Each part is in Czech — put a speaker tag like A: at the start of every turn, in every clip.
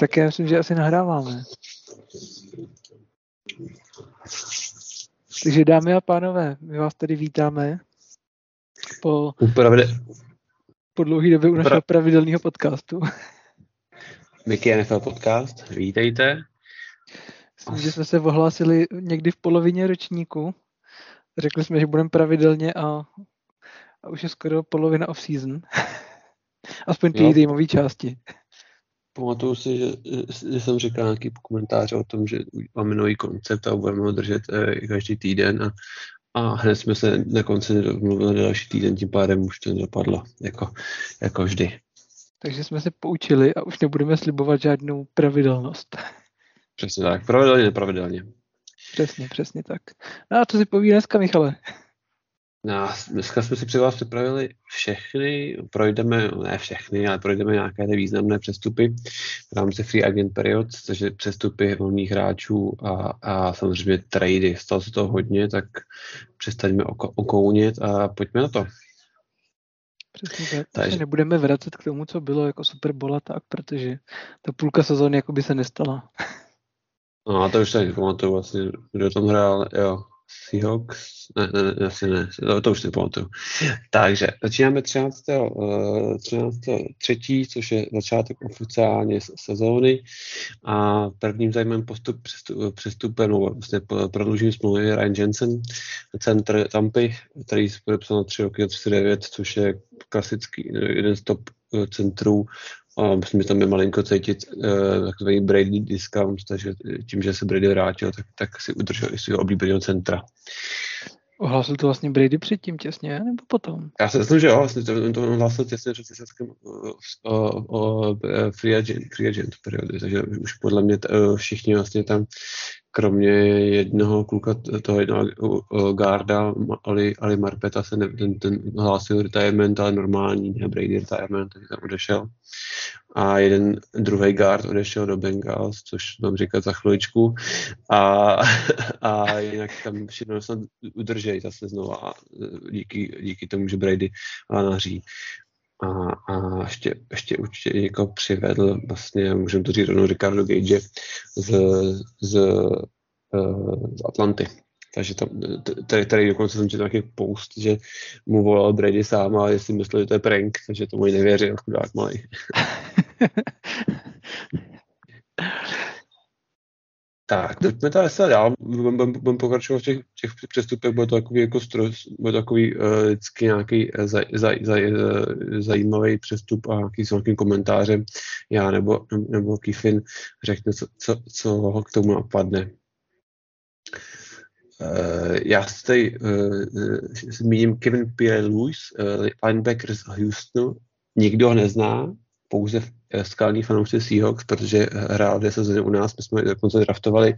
A: Tak já myslím, že asi nahráváme. Takže dámy a pánové, my vás tady vítáme po,
B: Upravde,
A: po dlouhé době u našeho pravidelného podcastu.
B: Mickey NFL podcast, vítejte.
A: Myslím, že jsme se ohlásili někdy v polovině ročníku. Řekli jsme, že budeme pravidelně a, a už je skoro polovina off-season. Aspoň ty týmové části.
B: Pamatuju si, že, že jsem říkal nějaký komentář o tom, že máme nový koncept a budeme ho držet eh, každý týden a, a hned jsme se na konci domluvili na další týden, tím pádem už to nedopadlo, jako, jako vždy.
A: Takže jsme se poučili a už nebudeme slibovat žádnou pravidelnost.
B: Přesně tak, pravidelně, nepravidelně.
A: Přesně, přesně tak. No a co si poví dneska, Michale?
B: No, dneska jsme si při vás připravili všechny, projdeme, ne všechny, ale projdeme nějaké ty významné přestupy v rámci free agent period, takže přestupy volných hráčů a, a samozřejmě trady. Stalo se to hodně, tak přestaňme oko, okounit a pojďme na to.
A: Přesně tak.
B: Takže-
A: nebudeme vracet k tomu, co bylo jako Super Bowl a tak, protože ta půlka sezóny jako by se nestala.
B: No a to už tak pamatuju vlastně, kdo tam hrál, jo, Seahawks, ne, ne, ne, asi ne, to, už si pamatuju. Takže začínáme 13. Uh, 13. třetí, což je začátek oficiálně sezóny a prvním zajímavým postup, přestup, přestupem, nebo vlastně prodloužením smlouvy Ryan Jensen, centr Tampy, který se podepsal na 3 roky a 39, což je klasický, eh, jeden z top eh, centrů a myslím, že tam je malinko cítit uh, takový Brady discount, takže tím, že se Brady vrátil, tak, tak si udržel i svého oblíbeného centra.
A: Ohlásil to vlastně Brady předtím těsně, nebo potom?
B: Já si myslím, že jo, vlastně to, to hlásil těsně před výsledkem o, o, o eh, free agent, free agent periody, takže už podle mě t, eh, všichni vlastně tam, kromě jednoho kluka, toho jednoho eh, guarda, Ma- Ali, Ali Marpeta, se ne, ten, ten hlásil retirement, ale normální, ne Brady retirement, takže tam odešel. A jeden druhý guard odešel do Bengals, což mám říkat za chviličku. A, a jinak tam všechno snad udržej zase znova eh, díky, díky tomu, že Brady lanaří. A, a ještě, ještě určitě někoho přivedl, vlastně, můžeme to říct rovnou Ricardo Gage z, z, eh, z Atlanty. Takže tam, tady, tady dokonce jsem četl nějaký post, že mu volal Brady sám, ale jestli myslel, že to je prank, takže tomu i nevěřil, chudák malý. Tak, pojďme tady se dál, budeme budem, budem pokračovat v těch, těch přestupech, bude to takový jako stroz, bude to takový uh, vždycky nějaký uh, zaj, zaj, zaj, uh, zajímavý přestup a nějaký s nějakým komentářem. Já nebo, nebo Kifin řekne, co, co, co ho k tomu napadne. Uh, já si tady uh, zmíním Kevin Pierre-Louis, uh, linebacker z Houstonu. Nikdo ho nezná, pouze eh, skalní fanoušci Seahawks, protože hrál dvě sezóny u nás, my jsme ho dokonce draftovali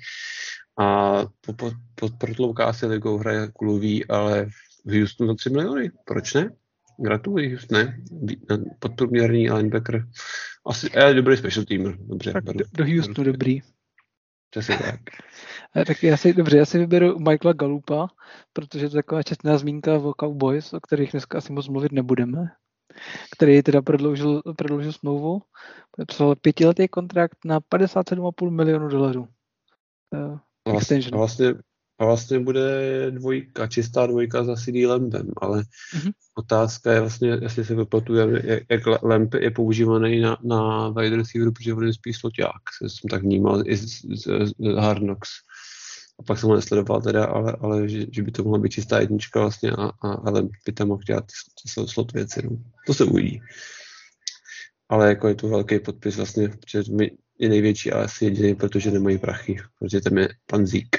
B: a po, po, po protlouká si ligou hraje kulový, ale v Houstonu za 3 miliony. Proč ne? Gratuluji, Houstone. Podprůměrný linebacker. Asi je dobrý special teamer. Dobře,
A: Tak
B: beru.
A: do, do Houstonu dobrý.
B: Přesně tak.
A: Eh, Tak já si, dobře, já si vyberu Michaela Galupa, protože to je taková čestná zmínka o Cowboys, o kterých dneska asi moc mluvit nebudeme, který teda prodloužil, prodloužil smlouvu, podepsal pětiletý kontrakt na 57,5 milionů dolarů.
B: A vlastně,
A: Extension.
B: vlastně, a vlastně bude dvojka, čistá dvojka za CD Lambem, ale
A: Mhm.
B: otázka je vlastně, jestli se vyplatuje, jak, jak Lamp je používaný na, na wide receiveru, protože on je spíš sloťák, jsem tak vnímal i z, z, z Hard Knocks. A pak jsem ho nesledoval teda, ale, ale že, že, by to mohla být čistá jednička vlastně a, a, a Lamp by tam mohl dělat ty slot- slot věci. No. To se uvidí. Ale jako je to velký podpis vlastně, protože my je největší a asi jediný, protože nemají prachy, protože tam je pan Zík.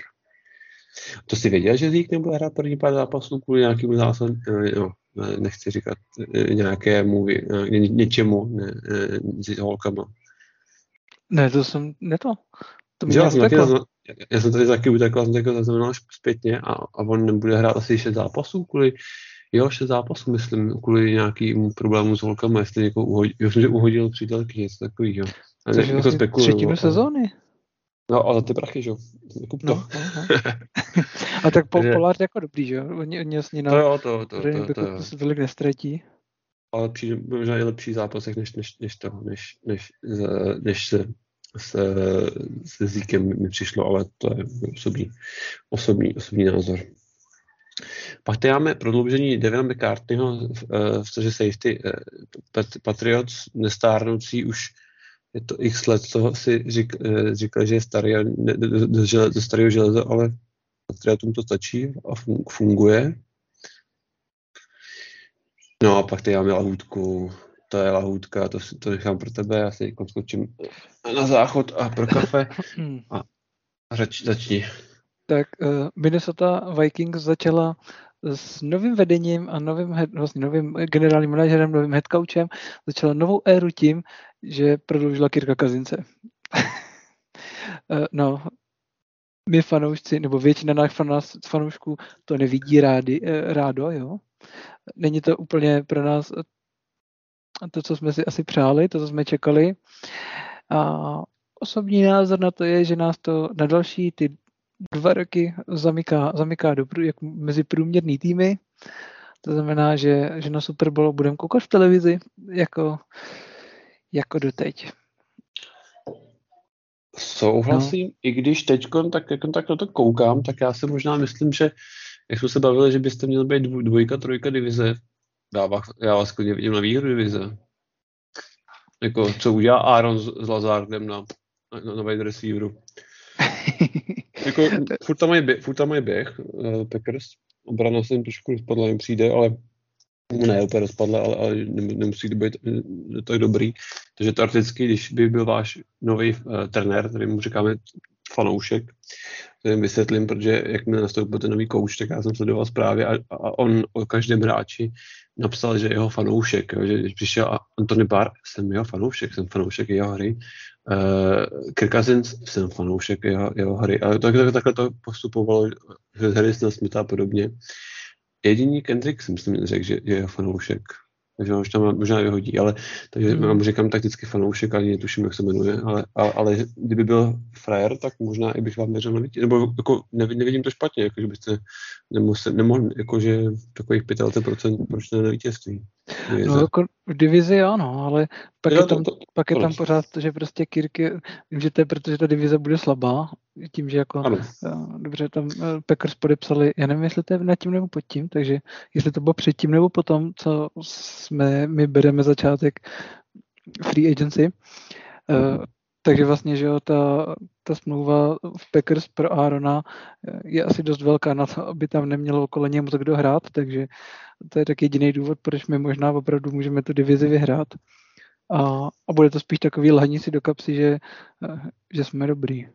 B: To si věděl, že Zík nebude hrát první pár zápasů kvůli nějakému zásadu, no, ne, nechci říkat eh, nějakému, eh, ně, něčemu, ne, ne, s holkama.
A: ne, to jsem, ne to. To mě
B: jsem taky
A: uteklo.
B: Já jsem tady taky utekl, já jsem taky zaznamenal až zpětně a, a on nebude hrát asi 6 zápasů kvůli, jo, 6 zápasů, myslím, kvůli nějakému problému s holkama, jestli někoho uhodil, jo, že uhodil přítelky, něco takového. Ale
A: Což
B: ne,
A: je
B: jako spekuluju,
A: třetinu sezóny.
B: No, ale ty prachy, že jo, nekup to.
A: No, no, no. A tak
B: Takže-
A: Pollard jako dobrý, že jo? Oni, oni
B: To
A: na
B: jo, to, to, to, to,
A: backu
B: jo.
A: se tolik nestratí.
B: ale přijde možná i lepší zápasech než, než, než to, než, než, z- než, s, se Zíkem mi přišlo, ale to je osobní, osobní, osobní názor. Pak tady máme prodloužení Devina McCartneyho v, cože safety Patriots, nestárnoucí už je to x let, toho si řík, říkal, že je starý ne, do, do starého železa, ale Patriotům to stačí a funguje. No a pak tady máme lahůdku, to je lahůdka, to, to nechám pro tebe, já si skočím na záchod a pro kafe a, a řeč, začni.
A: Tak uh, Minnesota Vikings začala s novým vedením a novým, head, vlastně novým generálním manažerem, novým headcoachem, začala novou éru tím, že prodloužila Kirka Kazince. uh, no, my fanoušci, nebo většina nás fanoušků to nevidí rádi, eh, rádo, jo. Není to úplně pro nás to, co jsme si asi přáli, to, co jsme čekali. A osobní názor na to je, že nás to na další ty dva roky zamyká, zamyká do, jak mezi průměrný týmy. To znamená, že, že na Super Bowl budeme koukat v televizi jako, jako doteď.
B: Souhlasím, no. i když teď tak, jak tak na to koukám, tak já si možná myslím, že jak jsme se bavili, že byste měli být dvojka, trojka divize, já vás, já vás klidně vidím na výhru divize. Jako, co udělá Aaron s, s Lazardem na, na, na wide receiveru. jako, furt tam mají, furt tam mají běh, uh, Packers. Obrana se jim trošku rozpadla, jim přijde, ale ne úplně rozpadla, ale, ale nemusí to být eh, tak dobrý. Takže teoreticky, když by byl váš nový uh, trenér, který mu říkáme fanoušek, to jim vysvětlím, protože jak mi nastoupil ten nový kouč, tak já jsem sledoval zprávy a, a on o každém hráči napsal, že jeho fanoušek, jo, že když přišel Antony Barr, jsem jeho fanoušek, jsem fanoušek jeho hry, uh, Kirk Cousins, jsem fanoušek jeho, jeho hry, ale tak, tak, takhle to postupovalo, že hry Smitha a podobně. Jediný Kendrick si myslím řekl, že je jeho fanoušek takže už tam možná vyhodí, ale takže hmm. vám říkám takticky fanoušek, ani netuším, jak se jmenuje, ale, ale, ale kdyby byl frajer, tak možná i bych vám věřil na vítězství, nebo jako nevidím to špatně, jako že byste nemusel, nemohli, jakože takových 25% proč ne na vítězství.
A: No jako v divizi ano, ale pak, jo, je, tam, to, to, pak je tam pořád to, že prostě Kirky, vím, že to je protože ta divize bude slabá, tím, že jako ano. Eh, dobře, tam eh, Packers podepsali, já nevím, jestli to je nad tím nebo pod tím, takže jestli to bylo předtím nebo potom, co jsme, my bereme začátek free agency, mm. Takže vlastně, že jo, ta, ta smlouva v Packers pro Aarona je asi dost velká na to, aby tam nemělo okolo něj moc kdo hrát, takže to je tak jediný důvod, proč my možná opravdu můžeme tu divizi vyhrát. A, a bude to spíš takový lhaní si do kapsy, že, že jsme dobrý.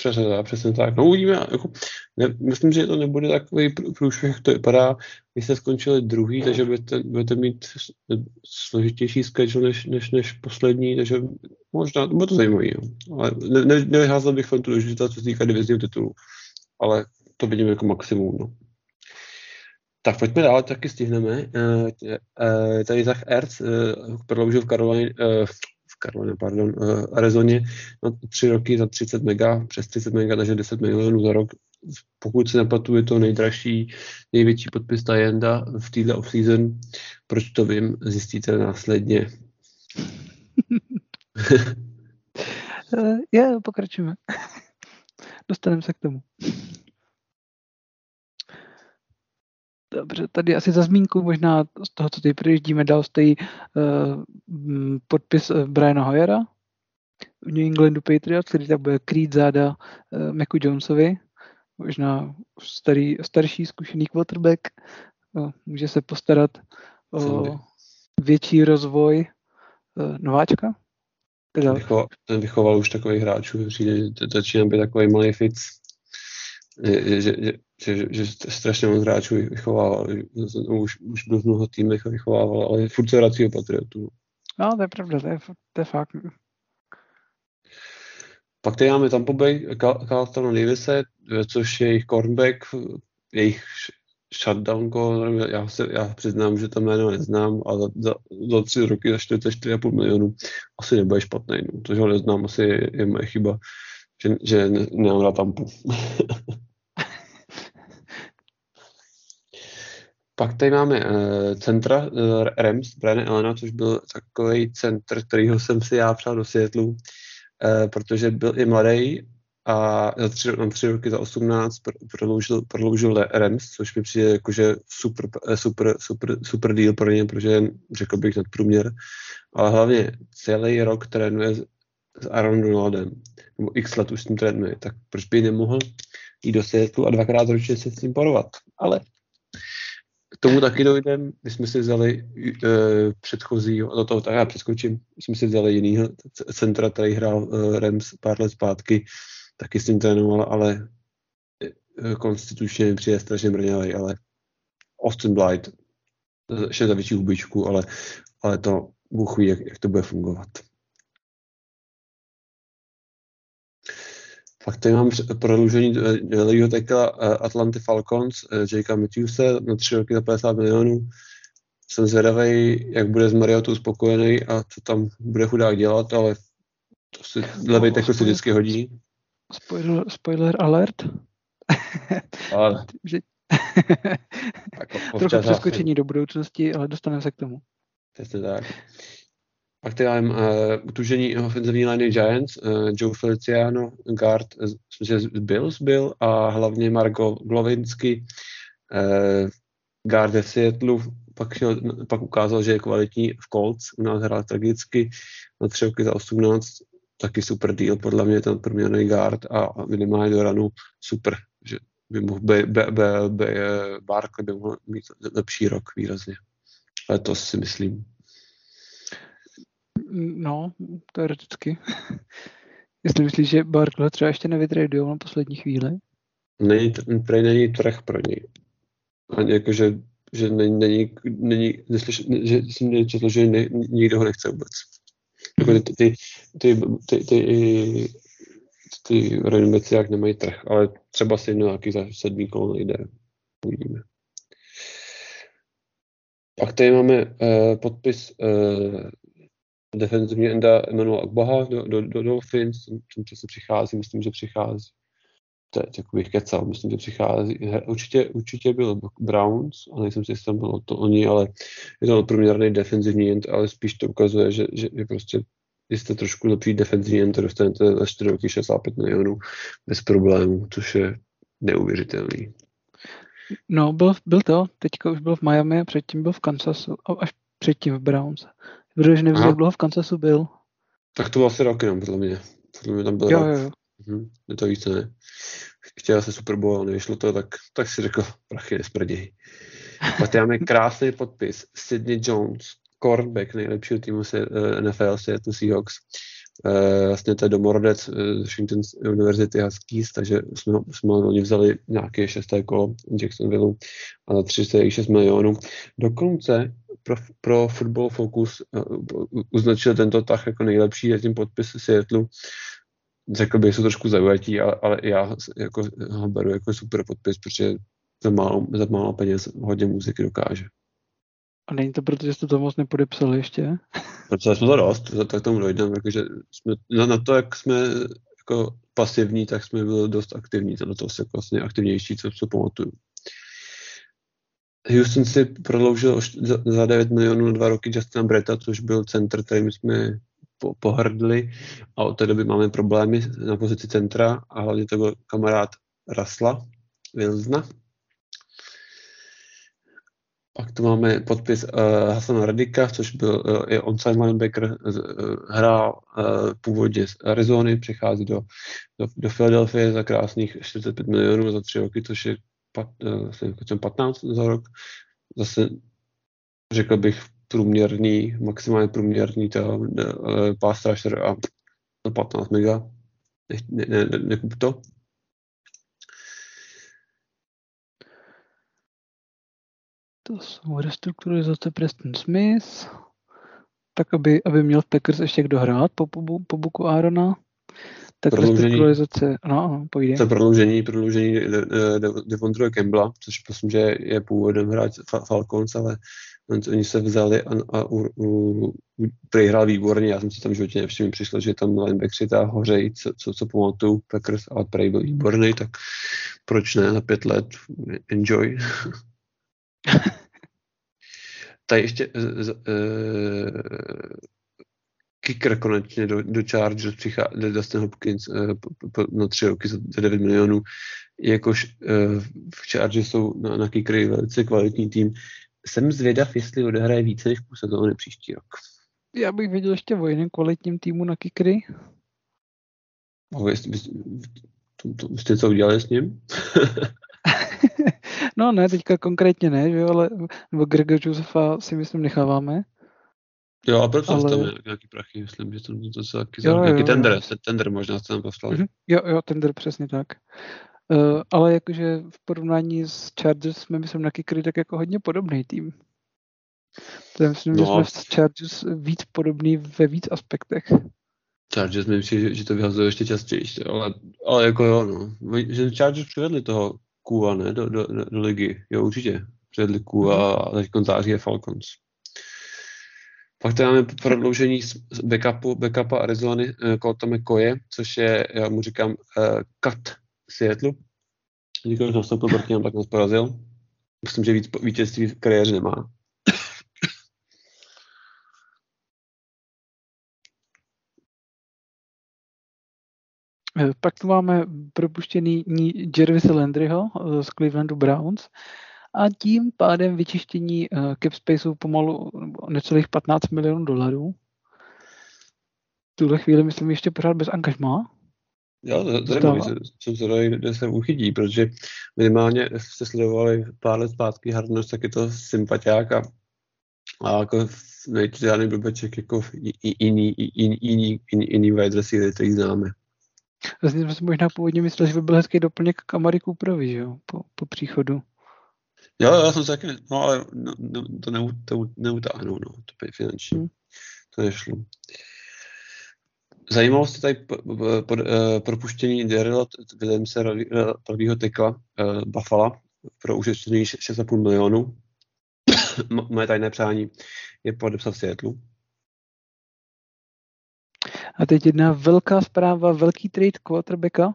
B: Přesně tak, přesně tak. No uvidíme, jako, ne, myslím, že to nebude takový průšvih, to vypadá, když jste skončili druhý, takže budete, budete mít složitější schedule než, než, než poslední, takže možná, bude to zajímavé, jo. ale ne, ne, nevyházel bych tu důležitost, co se týká divizního titulu, ale to vidím jako maximum, no. Tak pojďme dál, taky stihneme. Uh, tady Zach Ertz uh, prodloužil v Karolíně, Karolina, pardon, uh, Arizoně na tři roky za 30 mega, přes 30 mega, takže 10 milionů za rok. Pokud se nepletu, je to nejdražší, největší podpis Tajenda v této off-season. Proč to vím, zjistíte následně.
A: uh, je, pokračujeme. Dostaneme se k tomu. Dobře, tady asi za zmínku možná z toho, co tady projíždíme, dal stojí uh, podpis uh, Briana Hoyera v New Englandu Patriots, který tam bude krýt záda uh, Meku Jonesovi, možná starý, starší zkušený quarterback, uh, může se postarat o větší rozvoj uh, nováčka.
B: Teda... Vychoval, ten vychoval už takových hráčů, přijde, začíná být takový malý fic, že, že, že, že, že strašně moc hráčů vychovával, už, už byl v mnoho týmech a vychovával, ale furt se vrací o Patriotu.
A: No, to je pravda, to je, to je fakt.
B: Pak tady máme Tampa Bay, Carlton Davise, což je jejich cornerback, jejich shutdown call, já, se, já přiznám, že tam jméno neznám, ale za, za, za tři roky za 44,5 milionů asi nebude špatný, no. to, že ho neznám, asi je, je moje chyba, že, že nemám na Tampu. Pak tady máme uh, centra uh, Rams, Brian Elena, což byl takový centr, kterýho jsem si já přál do Seattleu. eh, protože byl i mladý a za tři, na tři roky za 18 prodloužil, prodloužil Rems, což mi přijde jakože super, super, super, super deal pro ně, protože řekl bych nadprůměr, ale hlavně celý rok trénuje s, Aaron Donaldem, nebo x let už s ním trénuje, tak proč by nemohl jít do světlu a dvakrát ročně se s ním porovat. Ale k tomu taky dojdem. My jsme si vzali uh, předchozího, do toho tak já přeskočím, my jsme si vzali jinýho centra, který hrál uh, Rams pár let zpátky, taky s tím trénoval, ale uh, konstitučně mi přijde strašně brňavý, ale Austin Blight, ještě za větší hubičku, ale, ale to Bůh ví, jak, jak to bude fungovat. Pak tady mám prodloužení eh, levýho tekla eh, Atlanty Falcons, eh, Jakea Matthewse na tři roky za 50 milionů. Jsem zvědavý, jak bude z Mariotou spokojený a co tam bude chudák dělat, ale to si levý tekl si vždycky hodí.
A: Spoiler, spoiler alert.
B: Ale.
A: Trochu přeskočení do budoucnosti, ale dostaneme se k tomu.
B: Přesně tak. Pak máme uh, utužení ofenzivní liney Giants, uh, Joe Feliciano, guard, myslím, že z Bills byl a hlavně Margo Glovinsky, uh, guard ve Seattle, pak, šel, pak ukázal, že je kvalitní v Colts, u nás hrál tragicky na tři roky za 18, taky super deal, podle mě ten průměrný guard a minimálně do ranu super, že by mohl by, by, by, by, Barkley by mohl mít lepší rok výrazně. Ale to si myslím.
A: No, teoreticky. Jestli myslíš, že Barkley třeba ještě nevytradují na poslední chvíli?
B: Není, prej není trh pro něj. Ani jako, že, že není, není, není neslyš, že jsem nečetl, že ne, nikdo ho nechce vůbec. Jako ty, ty, ty, ty, ty, ty backs jak nemají trh, ale třeba si nějaký za sedmý kolo nejde. Uvidíme. Pak tady máme uh, podpis uh, defenzivní enda Emanuel Agbaha do, do, do Dolphins, tím se přichází, myslím, že přichází teď jako bych kecal, myslím, že přichází, určitě, určitě byl Browns, a nejsem si jistý, bylo to oni, ale je to průměrný defenzivní end, ale spíš to ukazuje, že, že je prostě jste trošku lepší defenzivní end, dostanete za 4 roky 65 milionů bez problémů, což je neuvěřitelný.
A: No, byl, byl to, teďka už byl v Miami, předtím byl v Kansasu, až předtím v Browns. Protože nevím, jak dlouho v Kansasu byl.
B: Tak to bylo asi roky, no, podle mě. Podle mě tam byl
A: jo,
B: rok.
A: Jo, jo.
B: Mhm, je to více, ne? Chtěl se Super Bowl, nevyšlo to, tak, tak si řekl, prachy nesprděj. Pak máme krásný podpis. Sidney Jones, cornerback nejlepšího týmu se, uh, NFL Seattle Seahawks. Uh, vlastně to je domorodec uh, z Washington University Huskies, takže jsme, jsme oni vzali nějaké šesté kolo Jacksonville a za 36 milionů. Dokonce pro, pro Football Focus uh, uznačil tento tah jako nejlepší a tím podpis Seattle řekl bych, jsou trošku zaujatí, ale, ale já jako, ho beru jako super podpis, protože za málo, za málo peněz hodně muziky dokáže.
A: A není to proto, že jste to moc nepodepsali ještě?
B: Protože jsme to dost, tak tomu dojdeme, jakože jsme, na, na to, jak jsme jako pasivní, tak jsme byli dost aktivní, to na to se vlastně aktivnější, co se pamatuju. Houston si prodloužil za 9 milionů na dva roky Justina Bretta, což byl center, kterým jsme po, pohrdli a od té doby máme problémy na pozici centra a hlavně to byl kamarád Rasla Wilsna. Pak tu máme podpis uh, Hasana Radika, což byl uh, je onside linebacker, uh, hrál uh, původně z Arizony, přichází do, do, do Philadelphia za krásných 45 milionů za tři roky, což je pat, uh, 15 za rok. Zase řekl bych průměrný, maximálně průměrný to, pass rusher a 15 mega. Ne, ne, ne, nekup to.
A: To jsou restrukturalizace Preston Smith, tak aby, aby měl Packers ještě kdo hrát po, po, po buku Arona. Tak prodloužení, no, no pojde.
B: To prodloužení, prodloužení Devondre Campbella, což myslím, že je původem hrát Falcons, ale oni se vzali a, a u, u, u, hrál výborně, já jsem si tam životě nevšiml, přišlo, že tam linebackři ta hořejí, co, co, co pamatuju, Packers, ale Prey byl výborný, tak proč ne, na pět let, enjoy. Tady ještě uh, uh, kicker konečně do, do Chargers přichází Dustin Hopkins uh, po, na tři roky za 9 milionů. Jakož uh, v Chargers jsou na, na kickery velice kvalitní tým. Jsem zvědav, jestli odehraje více než půl sezóny příští rok.
A: Já bych viděl ještě o jiném kvalitním týmu na kickery.
B: No, vy, vy, to, to, jste co udělali s ním?
A: no ne, teďka konkrétně ne, že ale nebo Grega Josefa si myslím necháváme.
B: Jo, a proč ale... tam nějaký prachy, myslím, že to, to, se taky jo, nějaký jo, tender, jo. tender možná jste tam poslal. Mm-hmm.
A: Jo, jo, tender, přesně tak. Uh, ale jakože v porovnání s Chargers jsme, myslím, na Kikry tak jako hodně podobný tým. To je, myslím, no. že jsme s Chargers víc podobný ve víc aspektech.
B: Chargers mi myslím, že, že to vyhazuje ještě častěji, ale, ale jako jo, no. Že Chargers přivedli toho Kua, ne, do, do, do, do ligy. Jo, určitě. Přivedli Kua mm. a teď konzáří je Falcons. Pak tady máme prodloužení backupu, backupa Arizony uh, Colta McCoye, což je, já mu říkám, uh, cut Seattle. Díky, že nastoupil proti nám, tak nás porazil. Myslím, že víc vítězství v kariéře nemá.
A: Eh, pak tu máme propuštěný Jervis Landryho eh, z Clevelandu Browns a tím pádem vyčištění eh, cap spaceu pomalu necelých 15 milionů dolarů. V tuhle chvíli myslím ještě pořád bez angažmá.
B: Jo, jsem se kde se uchytí, protože minimálně jste sledovali pár let zpátky Hardness, tak je to sympatiák a, a jako nejde žádný blbeček jako jiný, jiný, jiný, jiný wide receiver, který známe.
A: Vlastně jsme si možná původně myslel, že by byl hezký doplněk k Amari Cooperovi, že jo, po, po příchodu.
B: Jo, já jsem se taky, no ale no, no, to, ne, to neutáhnu, no, to je finanční. Hmm. To nešlo. Zajímalo se tady po, po, po, uh, propuštění Daryla Williamse, pravýho tekla uh, Buffalo pro ušetřený 6,5 milionů. Moje tajné přání je podepsat v Seattle.
A: A teď jedna velká zpráva, velký trade quarterbacka.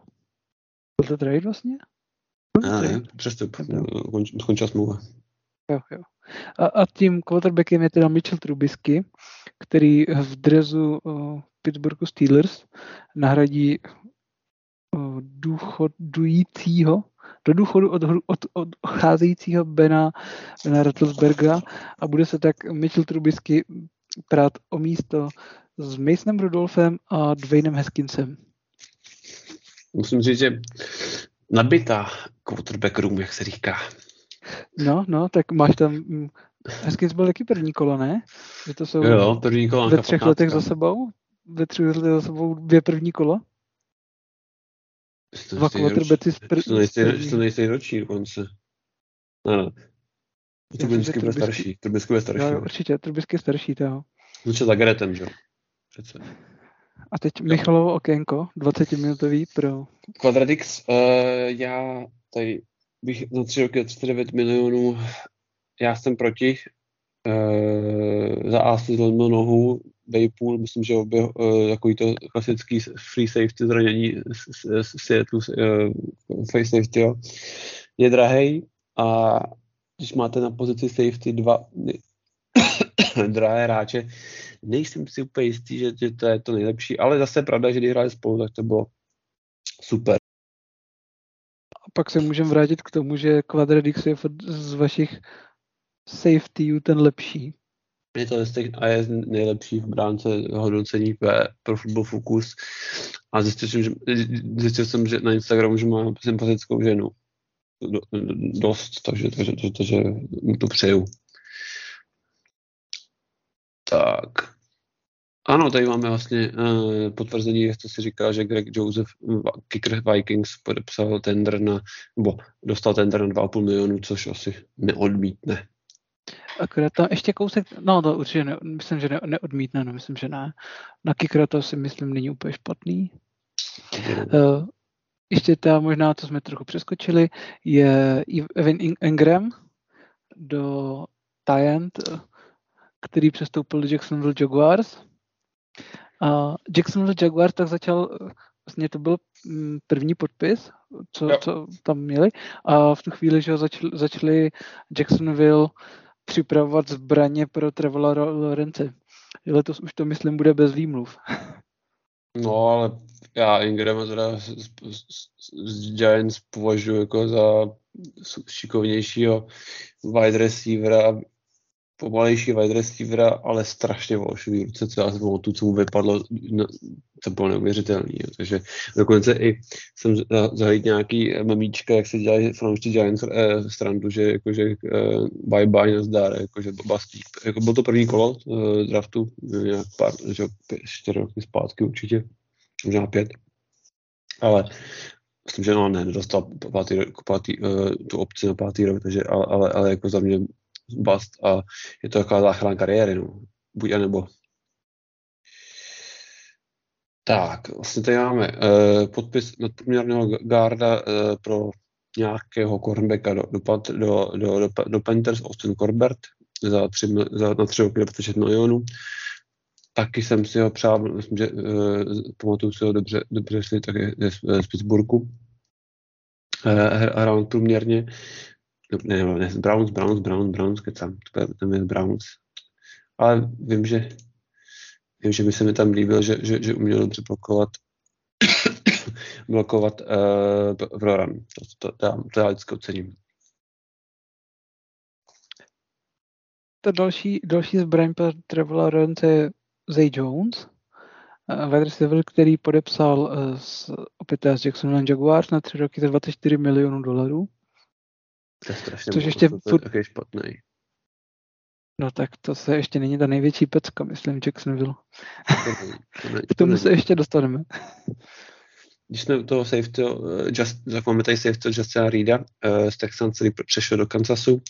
A: Byl to trade vlastně?
B: Ne, přestup. Skončila smlouva.
A: Jo, jo. A, a tím quarterbackem je teda Mitchell Trubisky, který v drezu uh, Pittsburghu Steelers nahradí uh, důchodujícího, do důchodu od, od, od odcházejícího Bena, Bena Rattlesberga a bude se tak Mitchell Trubisky prát o místo s Masonem Rudolfem a Dwaynem Haskinsem.
B: Musím říct, že nabitá quarterback room, jak se říká.
A: No, no, tak máš tam, mm, Haskins byl taky první kolo, ne? Že to jsou
B: jo, první kolo
A: ve třech 15. letech za sebou? Ve třech letech za sebou dvě první kola?
B: Dva quarterbacky z první. To nejste roční dokonce. Ne, ne. Trubisky byl starší. Trubisky byl starší.
A: Jo, určitě, Trubisky je starší, to
B: Začal za Garetem, že jo?
A: Přece. A teď Michalovo okénko, 20-minutový pro...
B: Quadradix, uh, já tady bych za tři roky 39 milionů, já jsem proti. Uh, za A si zlomil nohu, Baypool, myslím, že obě, uh, takový to klasický free safety zranění z Seattle, uh, face safety, jo. je drahej a když máte na pozici safety dva drahé hráče, nejsem si úplně jistý, že, že to je to nejlepší, ale zase pravda, že když hráli spolu, tak to bylo super.
A: A pak se můžeme vrátit k tomu, že Quadradix je z vašich safetyů ten lepší.
B: Je to a je nejlepší v bránce hodnocení pro Football Focus a zjistil jsem, že, zjistil jsem, že na Instagramu, že má sympatickou ženu. Dost, takže, takže, takže, takže mu to přeju. Tak. Ano, tady máme vlastně uh, potvrzení, jak to si říká, že Greg Joseph, kicker Vikings, podepsal tender na, nebo dostal tender na 2,5 milionů, což asi neodmítne.
A: Akorát tam ještě kousek, no to určitě ne, myslím, že ne, neodmítne, no myslím, že ne. Na kickera to si myslím není úplně špatný. Uh, ještě ta možná, co jsme trochu přeskočili, je Evan Ingram do Tyent, který přestoupil do Jacksonville Jaguars. A Jacksonville Jaguars tak začal, vlastně to byl mm, první podpis, co, co tam měli a v tu chvíli, že začali, začali Jacksonville připravovat zbraně pro Trevora Lorence. Letos už to, myslím, bude bez výmluv.
B: No, ale já Ingrama teda z, z, z Giants považuji jako za šikovnějšího wide receivera, pomalejší wide receivera, ale strašně volšivý ruce, co já jsem tu, co mu vypadlo, no, to bylo neuvěřitelný. Jo. Takže dokonce i jsem zahledl nějaký mamíčka, jak se dělají fanoušci Giants eh, strandu, že jakože eh, bye bye nazdar, jakože bastí. Jako bylo to první kolo eh, draftu, nějak pár, že, čtyři roky zpátky určitě, možná pět. Ale myslím, že no, ne, nedostal pátý, pátý, uh, tu opci na pátý rok, takže, ale, ale, ale jako za mě bust a je to taková záchrana kariéry, no. Buď a nebo. Tak, vlastně tady máme uh, podpis nadprůměrného garda uh, pro nějakého cornerbacka do, do, do, do, do, do Panthers, Austin Corbett, za, tři, za na tři roky 26 milionů. Taky jsem si ho přál, myslím, že uh, pamatuju si ho dobře, dobře si taky z, z Pittsburghu. Hrál průměrně ne, ne, Browns, Browns, Browns, Browns, kecám, to je Browns. Ale vím, že vím, že by se mi tam líbil, že, že, že uměl dobře blokovat blokovat uh, v run. To, to, to, to já vždycky ocením.
A: To další, další zbraň pro Trevor Lawrence je Zay Jones, uh, wide receiver, který podepsal uh, s, opět s Jacksonville Jaguars na tři roky za 24 milionů dolarů.
B: To je strašně
A: Což ještě
B: to,
A: furt...
B: je špatný.
A: No tak to se ještě není ta největší pecka, myslím, Jacksonville.
B: To ne,
A: K tomu se ještě dostaneme.
B: Když jsme u toho safety, eh, just, tak máme tady safety Justina Reeda uh, z Texans, který přešel do Kansasu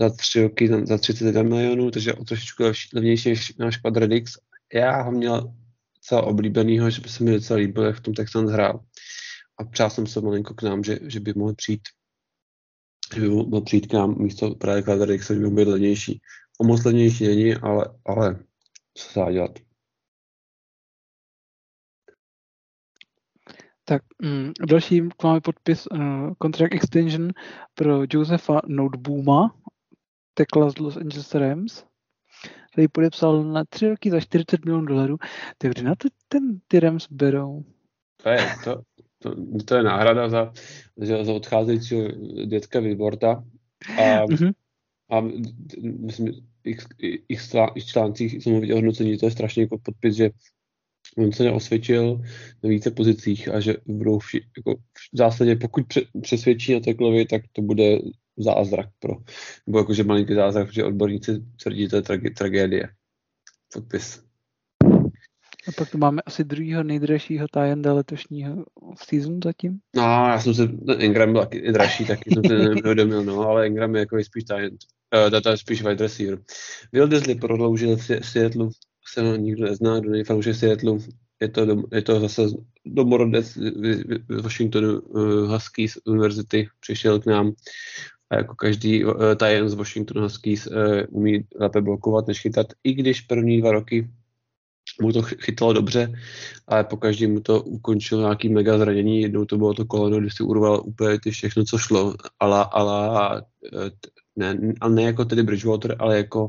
B: za tři roky za 31 milionů, takže o trošičku levnější než náš Quadradix. Já ho měl docela oblíbenýho, že by se mi docela líbil, jak v tom Texans hrál. A přál jsem se malinko k nám, že, že by mohl přijít že by mohl přijít k nám místo právě Quadradix, že by mohl být levnější. O moc levnější není, ale, ale co se dá dělat.
A: Tak mm, další máme podpis uh, contract extension pro Josefa Notebooma, tekla z Los Angeles Rams, který podepsal na tři roky za 40 milionů dolarů. Tak kdy na to ten ty Rams berou?
B: To je, to, to, to je náhrada za, za, za odcházejícího dětka Vilborta. A, mm-hmm. a myslím, x, x, x článcích jsem viděl hodnocení, to je strašně jako podpis, že on se neosvědčil na více pozicích a že budou vši, jako v zásadě, pokud přesvědčí na Teklovi, tak to bude zázrak pro, nebo jakože malinký zázrak, protože odborníci tvrdí, to je trage, tragédie. Podpis.
A: A pak tu máme asi druhého nejdražšího tajenda letošního v season zatím.
B: No, já jsem se, Ingram byl taky dražší, taky jsem se neuvědomil, no, ale Ingram je jako spíš tajend. Uh, je spíš wide receiver. Will Disley prodloužil v Seattle se ho nikdo nezná, kdo není fanoušek Seattle. Je to, dom, je to zase domorodec z Washingtonu uh, Huskies univerzity, přišel k nám a jako každý uh, tajen z Washingtonu Huskies uh, umí lépe blokovat, než chytat, i když první dva roky mu to chytalo dobře, ale po každý mu to ukončilo nějaký mega zranění. Jednou to bylo to koleno, kdy si urval úplně ty všechno, co šlo, ale, ale ne, ale ne jako tedy Bridgewater, ale jako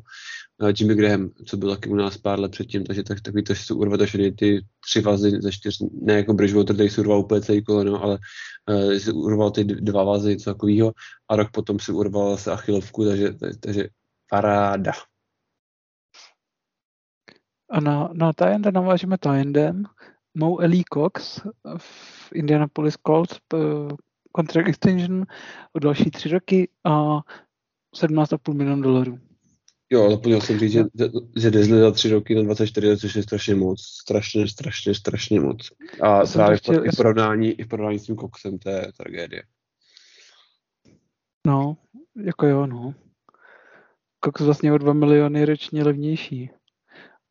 B: uh, Jimmy Graham, co byl taky u nás pár let předtím, takže tak, takový to, že si urvat až ty tři vazy ze čtyř, ne jako Bridgewater, který si urval úplně celý koleno, ale uh, si urval ty dva vazy, co takového, a rok potom si urval se achilovku, takže, takže paráda.
A: A na, na Tyenda navážeme Tyendem. Mo Ellie Cox v Indianapolis Colts contract extension o další tři roky a 17,5 milion dolarů.
B: Jo, zapomněl jsem říct, že, že Disney za tři roky na 24, což je strašně moc. Strašně, strašně, strašně moc. A právě chtěl, i, v porovnání, i v porovnání s tím Coxem, to je tragédie.
A: No, jako jo, no. Cox vlastně o 2 miliony ročně levnější.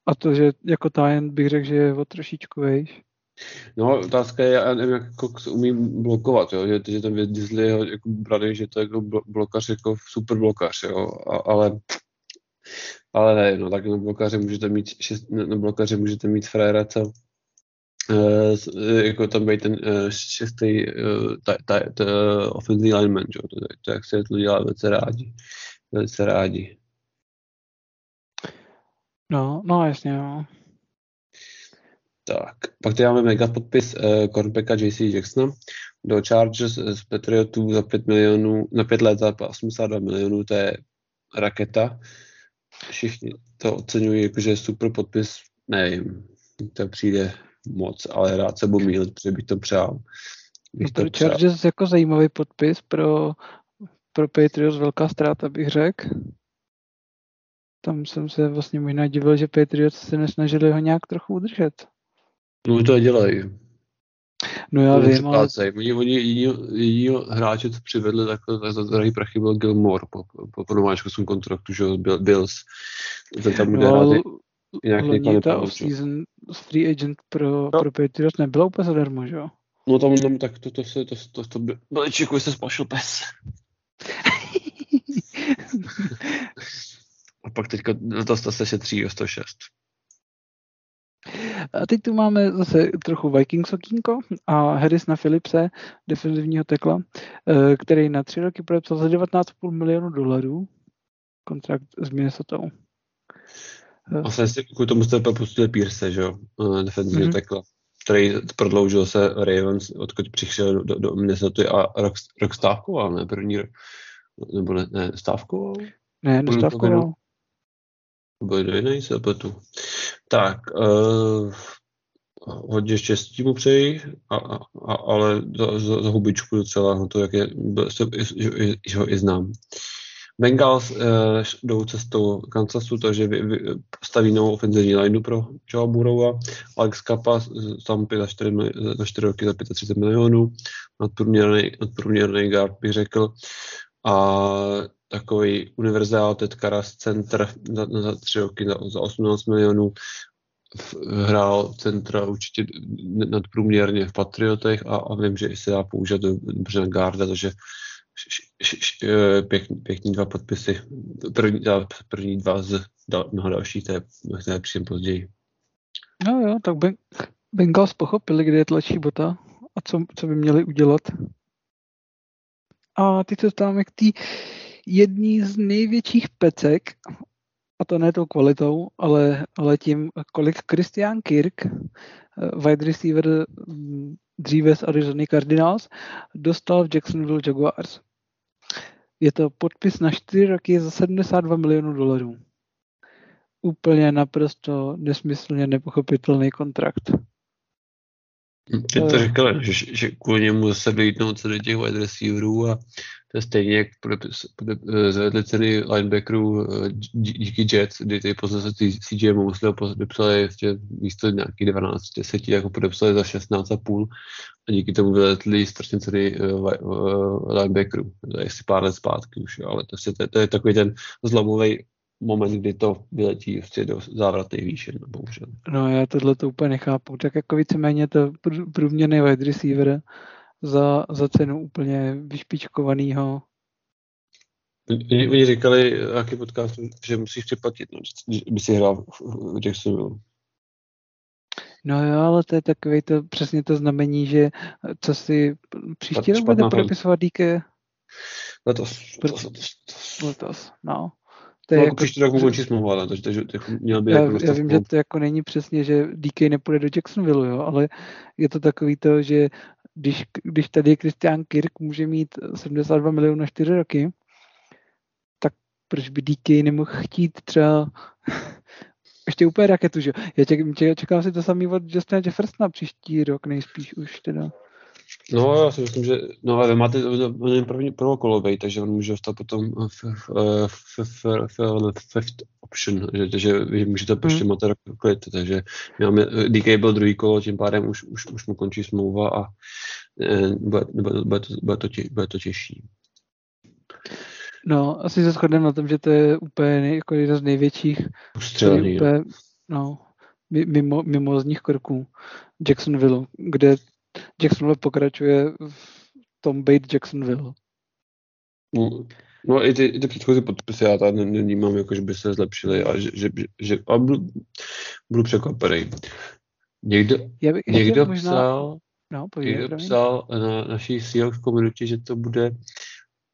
A: A to, že jako Tyent bych řekl, že je o trošičku vejš.
B: No, otázka je, já nevím, jak Cox umí blokovat, jo? Že, že ten Disney jeho jako brady, že to je jako blokař, jako super blokař, jo? A, ale ale ne, no tak na blokaře můžete mít, šest, na blokaře můžete mít frajera, co uh, jako tam být ten uh, šestý uh, ta, ta, ta, offensive lineman, jo? To, to, jak se to dělá velice rádi. Velice rádi.
A: No, no jasně, jo.
B: Tak, pak tady máme mega podpis uh, Cornpacka JC Jacksona do Chargers z Patriotů za 5 milionů, na 5 let za 82 milionů, to je raketa. Všichni to oceňují, jakože je super podpis, nevím, to přijde moc, ale rád se budu mílit, protože bych to přál.
A: Bych no to Chargers přál. jako zajímavý podpis pro, pro Patriots velká ztráta, bych řekl. Tam jsem se vlastně možná divil, že Patriots se nesnažili ho nějak trochu udržet.
B: No to dělají.
A: No já vím, ale...
B: Oni, oni jediný hráče, co přivedli takhle za drahý prachy, byl Gilmore po, po, po nováčkovském kontraktu, že byl Bills. Ten tam bude no,
A: jinak Loni ta off-season free agent pro, no. pro Patriots nebyla úplně zadarmo, že jo?
B: No tam, tam tak to, to, to, to, to, to by... Beličiku se spašil pes. A pak teďka to se šetří o 106.
A: A teď tu máme zase trochu Vikings okýnko a Harris na Philipse, defenzivního tekla, eh, který na tři roky podepsal za 19,5 milionů dolarů kontrakt s Minnesota.
B: Vlastně si kvůli tomu jste propustili Pierce, že jo, eh, defenzivního mm-hmm. tekla, který prodloužil se Ravens, odkud přišel do, do Minnesota a rok, rok stávkoval, ne, první rok, nebo ne, ne stávkoval?
A: Ne, nestávkoval.
B: Byl do jiný se pletu. Tak, uh, hodně štěstí mu přeji, a, a, ale za, za, za hubičku docela, no to jak je, že, že, že ho i znám. Bengals uh, jdou cestou Kansasu, takže vy, vy, staví novou ofenzivní lineu pro Joe Burrowa. Alex Kappa tam za 4, za 4 roky za 35 milionů. Nadprůměrný, nadprůměrný guard bych řekl. A takový univerzál Ted Karas center za, za tři roky za, za 18 milionů hrál centra určitě nadprůměrně v Patriotech a, a vím, že se dá použít dobře na Garda, takže e, pěkný, dva podpisy. První, první dva z mnoha dalších, to je příjem později.
A: No jo, tak Bengals pochopili, kde je tlačí bota a co, co by měli udělat. A teď se dostáváme k té jedný z největších pecek, a to ne tou kvalitou, ale, ale tím, kolik Christian Kirk, eh, wide receiver mm, dříve z Arizona Cardinals, dostal v Jacksonville Jaguars. Je to podpis na 4 roky za 72 milionů dolarů. Úplně naprosto nesmyslně nepochopitelný kontrakt.
B: Ty to říkal, že, že kvůli němu se vylítnout se do těch wide receiverů a to je stejně, jak zvedli ceny linebackerů eh, díky Jets, kdy ty posledně CJ Mosley podepsali ještě místo nějakých 12, 10, jako podepsali za 16,5 a díky tomu vyletli strašně ceny linebackerů. To je asi pár let zpátky už, ale to, je, to je takový ten zlomový moment, kdy to vyletí ještě do závratné výše, no, bohužel.
A: No já tohle to úplně nechápu. Tak jako víceméně to průměrný wide receiver za, za cenu úplně vyšpičkovaného.
B: Oni, říkali, jaký podcast, že musíš připlatit, no, by si hrál v Jacksonville.
A: No jo, ale to je takový to přesně to znamení, že co si příští rok bude podepisovat DK?
B: Letos. Letos,
A: letos. letos no.
B: To je no, jako, příští rok končí smlouva, takže, takže jako měl by
A: já,
B: jako
A: já vím, že to jako není přesně, že DK nepůjde do Jacksonville, jo, ale je to takový to, že když, když tady Christian Kirk může mít 72 milionů na 4 roky, tak proč by DK nemohl chtít třeba ještě úplně raketu, že Já ček, čekám si to samý od Justina Jeffersona příští rok nejspíš už teda.
B: No, já si myslím, že no, ale máte on první prvokolovej, takže on může dostat potom fifth option, že, že vy můžete prostě máte klid, takže máme, DK byl druhý kolo, tím pádem už, už, už mu končí smlouva a bude, bude, bude, to, bude, to, tě, bude to těžší.
A: No, asi se shodneme na tom, že to je úplně jako jeden z největších
B: Ustřelený, úplně,
A: no, mimo, mimo z nich kroků Jacksonville, kde Jacksonville pokračuje v tom být Jacksonville.
B: No, no i ty, i ty předchozí podpisy já tady nevnímám, jako, že by se zlepšily a že, že, že a budu, budu překvapený. Někdo, já bych, někdo možná... psal, no, povídej, někdo psal na naší Seahawks komunitě, že to bude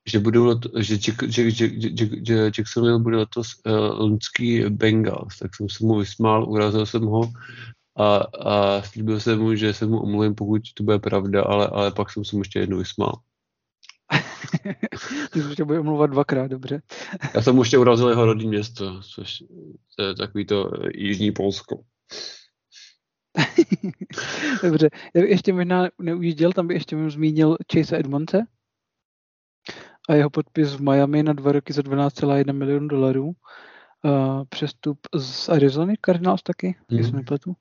B: že budou že, Jack, Jack, Jack, Jack, Jack, Jacksonville bude letos uh, loňský Bengals, tak jsem se mu vysmál, urazil jsem ho a, a slíbil jsem mu, že se mu omluvím, pokud to bude pravda, ale, ale pak jsem se mu ještě jednou vysmál.
A: Ty jsi bude omluvat dvakrát, dobře.
B: Já jsem mu ještě urazil jeho rodní město, což je takový to jižní Polsko.
A: dobře, já bych ještě možná neujížděl, tam bych ještě zmínil Chase Edmonce a jeho podpis v Miami na dva roky za 12,1 milionu dolarů. Uh, přestup z Arizony, Cardinals taky, mm. jestli nepletu.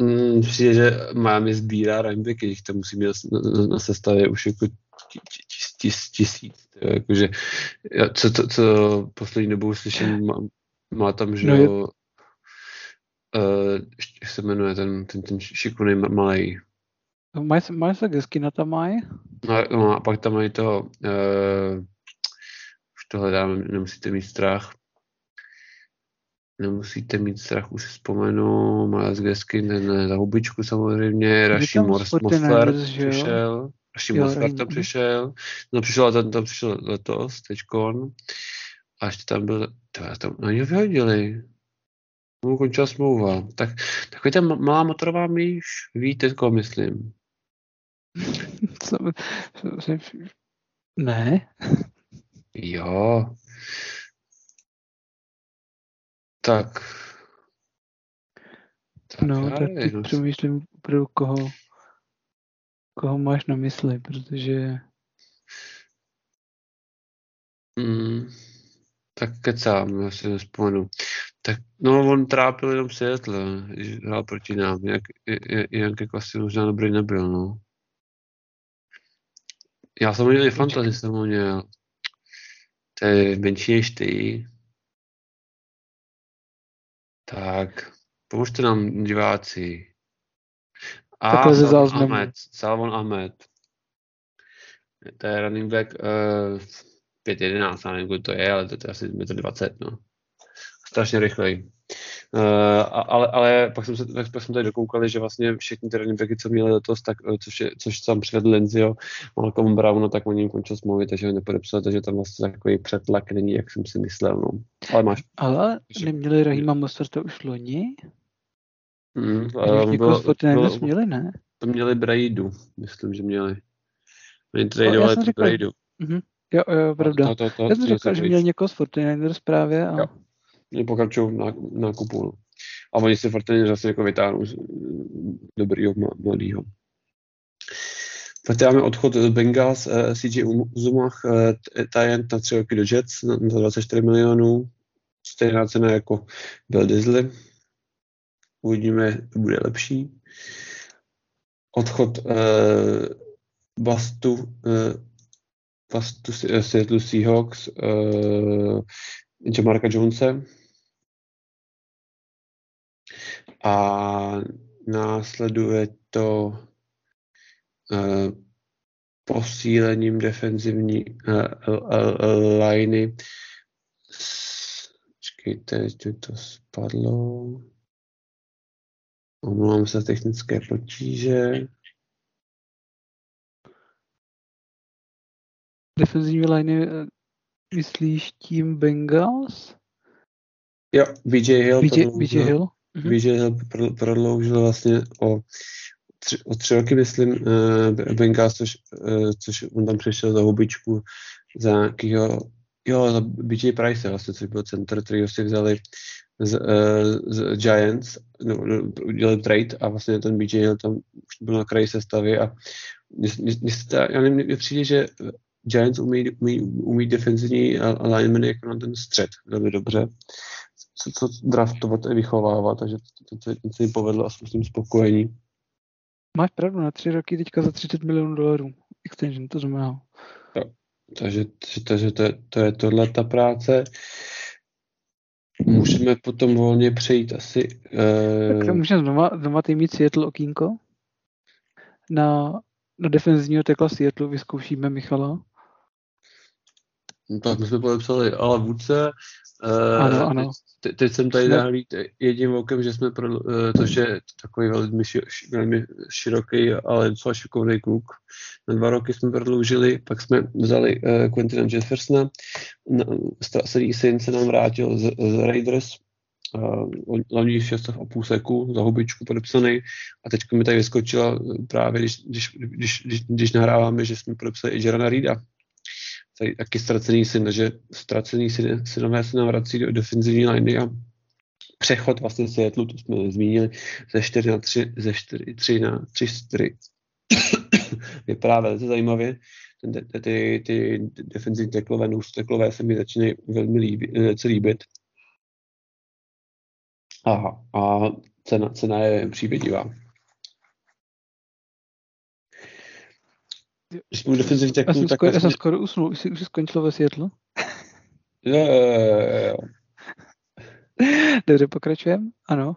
B: Mm, přijde, že Miami sbírá runbacky, to musí mít na, na, na sestavě už jako tis, tis, tisíc. Jakože, co, co, co poslední dobou slyším, má, má tam, že no je... uh, jak se jmenuje ten, ten, ten šikovný malý.
A: Mají, mají se Geskina tam mají?
B: No, no, a pak tam mají toho, uh, už to hledám, nemusíte mít strach. Nemusíte mít strach, už si vzpomenu, Miles Geskin, ten za hubičku samozřejmě, Rashi Mosler přišel, Rashi Mosler tam přišel, no přišel a tam přišel letos, teďkon, a ještě tam byl, to tam, oni ho vyhodili, mu končila smlouva. Tak, takový ten malá motorová myš, víte, koho myslím.
A: ne.
B: Jo. Tak.
A: no, tak teď no. přemýšlím pro koho, koho máš na mysli, protože...
B: Mm, tak kecám, já si nespomenu. Tak, no, on trápil jenom Seattle, když hrál proti nám. Jak, jak jako asi možná dobrý nebyl, no. Já jsem měl i fantasy, jsem ho měl. To je menší než ty. Tak, pomožte nám diváci. A Salvon Ahmed, Salvon Ahmed. To je running back uh, 5.11, nevím, kdo to je, ale to je asi 1,20 no. Strašně rychlej. Uh, ale, ale pak, jsem se, pak jsme tady dokoukali, že vlastně všichni ty running backy, co měli letos, tak, eh, což, je, což tam přivedl Lenzio, Malcolm Brown, tak oni jim končil smlouvy, takže ho nepodepsal, takže tam vlastně takový přetlak není, jak jsem si myslel. No. Ale máš.
A: Ale neměli Rahima Mosterta už loni?
B: Mm,
A: uh, bylo, bylo, měli, ne?
B: To měli Braidu, myslím, že měli. Oni tradovali no, Braidu.
A: Uh-huh. Jo, jo, pravda. To, to, to, já jsem říkal, že měl někoho z Fortinanders právě. A... Jo
B: pokračují na, na kupu. No. A oni si Fortnite zase jako vytáhnou dobrýho mladýho. Pak máme odchod z Bengals, eh, CJ Uzumach, uh, Tajent na 3 roky do Jets na, za 24 milionů. Stejná cena jako Bill Disley. Uvidíme, bude lepší. Odchod uh, Bastu, uh, Bastu Seattle Seahawks, uh, Jamarka Jonese, a následuje to uh, posílením defenzivní uh, liney. Počkejte, to spadlo. Omlouvám se technické potíže.
A: Defenzivní liney myslíš tím Bengals?
B: Jo, BJ Hill.
A: BJ, BJ Hill?
B: Mm-hmm. Víš, že prodloužil vlastně o tři, o tři roky, myslím, uh, Bengals, což, uh, což on tam přišel za hubičku za nějakého, jo, za BJ Price vlastně, což byl center, který si vzali z, uh, z Giants, no, no, udělali trade a vlastně ten BJ Hill tam už byl na kraji sestavy a mě, mě, mě, já nevím, mně přijde, že Giants umí, umí, umí defenzivní linemen jako na ten střed velmi dobře co, co draftovat a vychovávat, takže to, to, to se jim povedlo a jsem s tím spokojený.
A: Máš pravdu, na tři roky teďka za 30 milionů dolarů. Extension, to znamená.
B: Jo, takže, takže to, je, to je tohle ta práce. Můžeme potom volně přejít asi...
A: Uh... Tak můžeme znova, znova ty mít Seattle okýnko. Na, na defenzivního tekla Seattle vyzkoušíme Michala.
B: No, tak my jsme podepsali ale vůdce.
A: Ano, ano.
B: Teď, teď jsem tady nahlíd jedním okem, že jsme, pro, to, že takový velmi, velmi široký, ale docela šikovný kluk. Na dva roky jsme prodloužili, pak jsme vzali uh, Quentina Jeffersona, ztracený syn se nám vrátil z, z Raiders, hlavní uh, a půl seku za hubičku podepsaný a teď mi tady vyskočila právě, když, když, když, když, když nahráváme, že jsme podepsali i Jerana Reeda, tady taky ztracený syn, takže ztracený syn, synové se nám vrací do defenzivní liney a přechod vlastně Seattle, to jsme zmínili, ze 4 na 3, ze 4, 3 na 3, 4. Vypadá velice zajímavě. Ten, ty, ty, ty defenzivní teklové, nůž teklové se mi začínají velmi líbit, líbit. Aha, a cena, cena je přívědivá. Když jsme defenzivní
A: já jsem, tak... Skoro, já jsem skoro usnul, už, už skončilo ve světlo.
B: Jo, jo, jo,
A: Dobře, pokračujeme? Ano.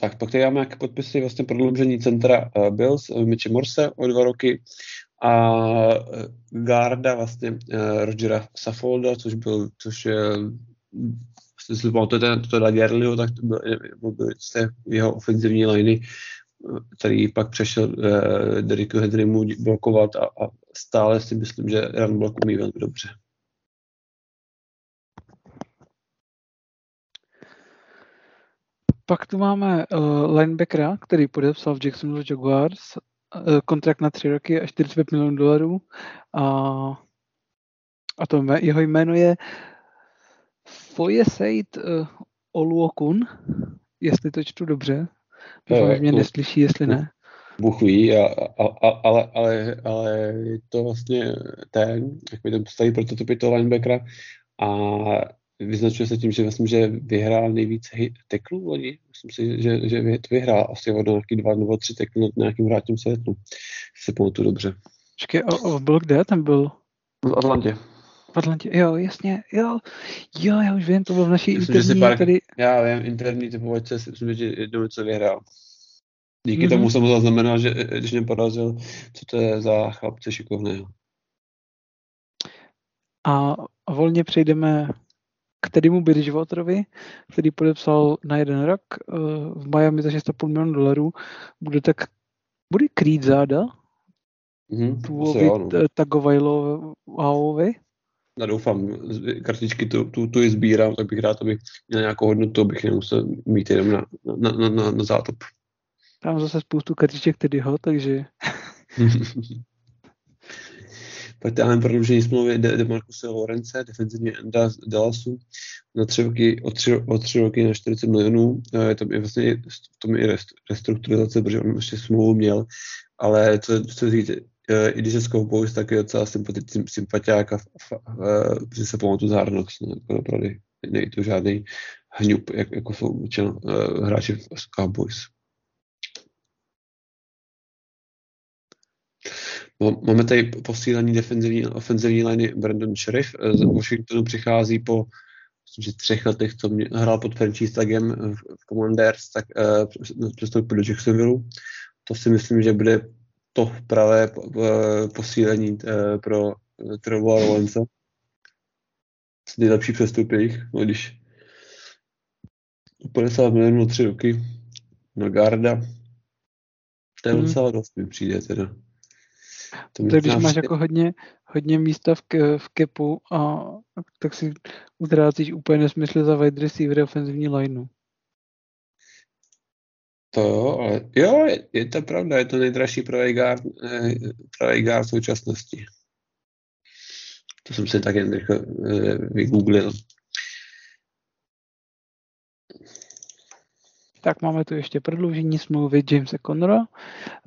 B: Tak pak tady máme nějaké podpisy, vlastně prodloužení centra uh, Bills, uh, Michi Morse o dva roky a uh, Garda vlastně uh, Rogera Saffolda, což byl, což je jestli pamatujete to na Gerliho, tak to byl, byl, byl jeho ofenzivní liney který pak přešel uh, Derricku Henrymu blokovat a, a stále si myslím, že run block umí velmi dobře.
A: Pak tu máme uh, linebackera, který podepsal v Jacksonville Jaguars uh, kontrakt na tři roky a 45 milionů dolarů a, a to mé, jeho jméno je Foyeseit uh, Oluokun, jestli to čtu dobře, Doufám, že mě neslyší, jestli ne.
B: Bůh ví, a, a, a, ale, ale, ale je to vlastně ten, jak mi to postaví prototypy toho linebackera a vyznačuje se tím, že myslím, že vyhrál nejvíc teklů loni. Myslím si, že, že to vyhrál asi od nějaký dva nebo tři tekly na nějakým vrátním světlu. Si pamatuju dobře.
A: Počkej, a, a byl kde? Ten byl?
B: V Atlantě.
A: V Atlantě, jo, jasně, jo, jo, já už vím, to bylo v naší myslím, interní pár, tady.
B: Já vím, interní typovačce, myslím, že jednou něco vyhrál. Díky mm-hmm. tomu jsem zaznamenal, že když mě porazil, co to je za chlapce šikovného.
A: A volně přejdeme k Teddymu Bridgewaterovi, který podepsal na jeden rok eh, v Miami za 6,5 milionů dolarů. Bude tak, bude krýt záda?
B: Mm-hmm,
A: tu no. Tagovailovi?
B: Já doufám, kartičky tu, tu, tu je sbírám, tak bych rád, aby měl nějakou hodnotu, abych nemusel mít jenom na, na, na, na, na zátop.
A: Mám zase spoustu kartiček ho, takže...
B: Pak máme prodloužení smlouvy De, De Marcuse Lorence, defenzivně enda z Dallasu, na tři roky, o tři, o tři roky na 40 milionů. Je to je vlastně v tom i restrukturizace, protože on ještě smlouvu měl, ale co, co říct, i když je Cowboys, tak je docela sympatický, sympatiák a, a, a se pamatuju z Hard no, jako opravdu není to žádný hňup, jak, jako jsou většinou uh, hráči z Cowboys. Máme tady posílení defenzivní ofenzivní liney Brandon Sheriff z Washingtonu přichází po myslím, že třech letech, co mě hrál pod franchise tagem v, v Commanders, tak uh, přestoupil do Jacksonville. To si myslím, že bude to pravé posílení uh, pro Trevora Lawrence. Nejlepší přestup jejich, no když 50 milionů na tři roky na Garda. To je hmm. docela dost mi přijde teda.
A: To tak když máš jako hodně, hodně místa v, ke, v kepu, a, tak si utrácíš úplně nesmysl za wide receiver ofenzivní lineu.
B: To jo, ale jo, je, je to pravda, je to nejdražší pravý guard, eh, pravý guard v současnosti. To jsem si tak jen rychle eh, vygooglil.
A: Tak máme tu ještě prodloužení smlouvy Jamesa Connora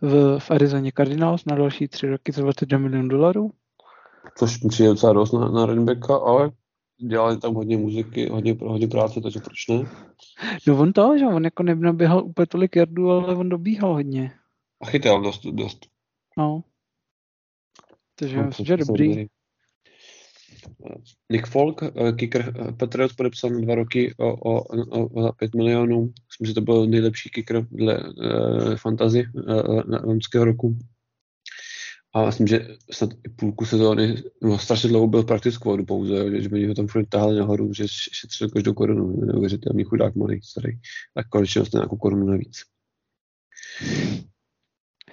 A: v, v Arizoně Cardinals na další tři roky za 22 milionů dolarů.
B: Což mi přijde docela dost na, na Renbecka, ale dělali tam hodně muziky, hodně, hodně práce, takže proč ne?
A: No on to, že on jako neběhal úplně tolik jardů, ale on dobíhal hodně.
B: A chytal dost, dost.
A: No. Takže no, myslím, že dobrý. dobrý.
B: Nick Folk, eh, kicker eh, Patriots podepsal na dva roky o, o, o, o 5 milionů. Myslím, že to byl nejlepší kicker dle uh, fantazy uh, na roku. A myslím, že snad i půlku sezóny, no strašně dlouho byl praktickou vodu pouze, jo, že oni ho tam furt tahali nahoru, že šetřil každou korunu, neuvěřitelný chudák malý starý. Tak konečně dostane nějakou korunu navíc.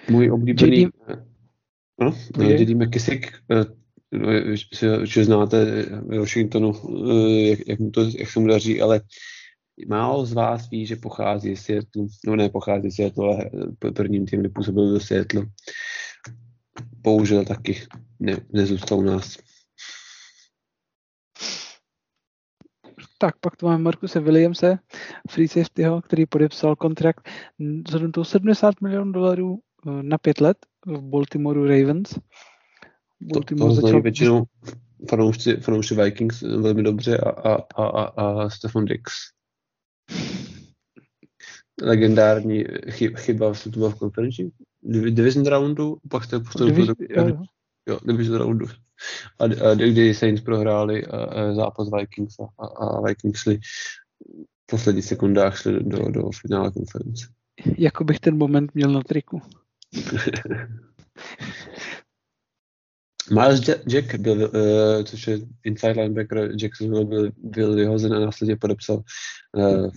B: Můj oblíbený... JD... No, JD McKissick, eh, že znáte v Washingtonu, eh, jak, jak, mu to, jak se mu daří, ale málo z vás ví, že pochází z Seattle, no ne pochází z Seattle, ale prvním tým nepůsobil do Seattle bohužel taky ne, nezůstal u nás.
A: Tak, pak tu máme Markuse Williamse, free safetyho, který podepsal kontrakt za 70 milionů dolarů eh, na pět let v Baltimoreu Ravens.
B: Baltimore to, to začal... většinou fanoušci, fanoušci Vikings velmi dobře a, a, a, a, a Stefan Dix. Legendární chyb, chyba v v konferenci division roundu, pak jste postoupili do jo. division roundu. A, a kdy Saints prohráli a, a zápas Vikings a, a Vikings šli v posledních sekundách šli do, do finále konference.
A: Jako bych ten moment měl na triku.
B: Miles Jack byl, uh, což je inside linebacker Jackson byl, byl vyhozen a následně podepsal uh,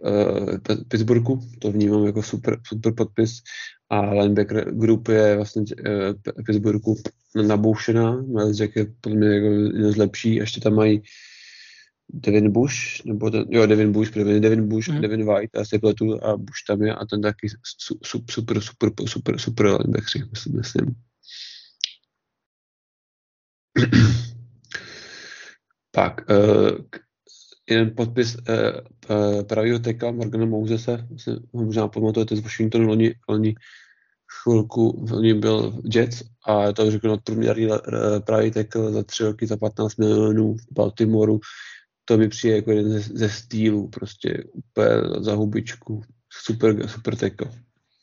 B: uh, Pittsburghu, to vnímám jako super, super podpis a linebacker group je vlastně uh, Pittsburghu naboušená, Miles Jack je podle mě jako jeden z lepší, ještě tam mají Devin Bush, nebo ten, jo, Devin Bush, první Devin Bush, mm. Devin White, a se pletu a Bush tam je a ten taky super, super, super, super, super linebackři, myslím, myslím. tak, uh, jeden podpis uh, uh, pravýho teka Morgana Mousese, možná pamatujete z Washingtonu, loni, loni chvilku, loni byl Jets a to řekl nadprůměrný uh, pravý tackle za tři roky za 15 milionů v Baltimoru. To mi přijde jako jeden ze, ze stýlů, prostě úplně za hubičku. Super, super tackle.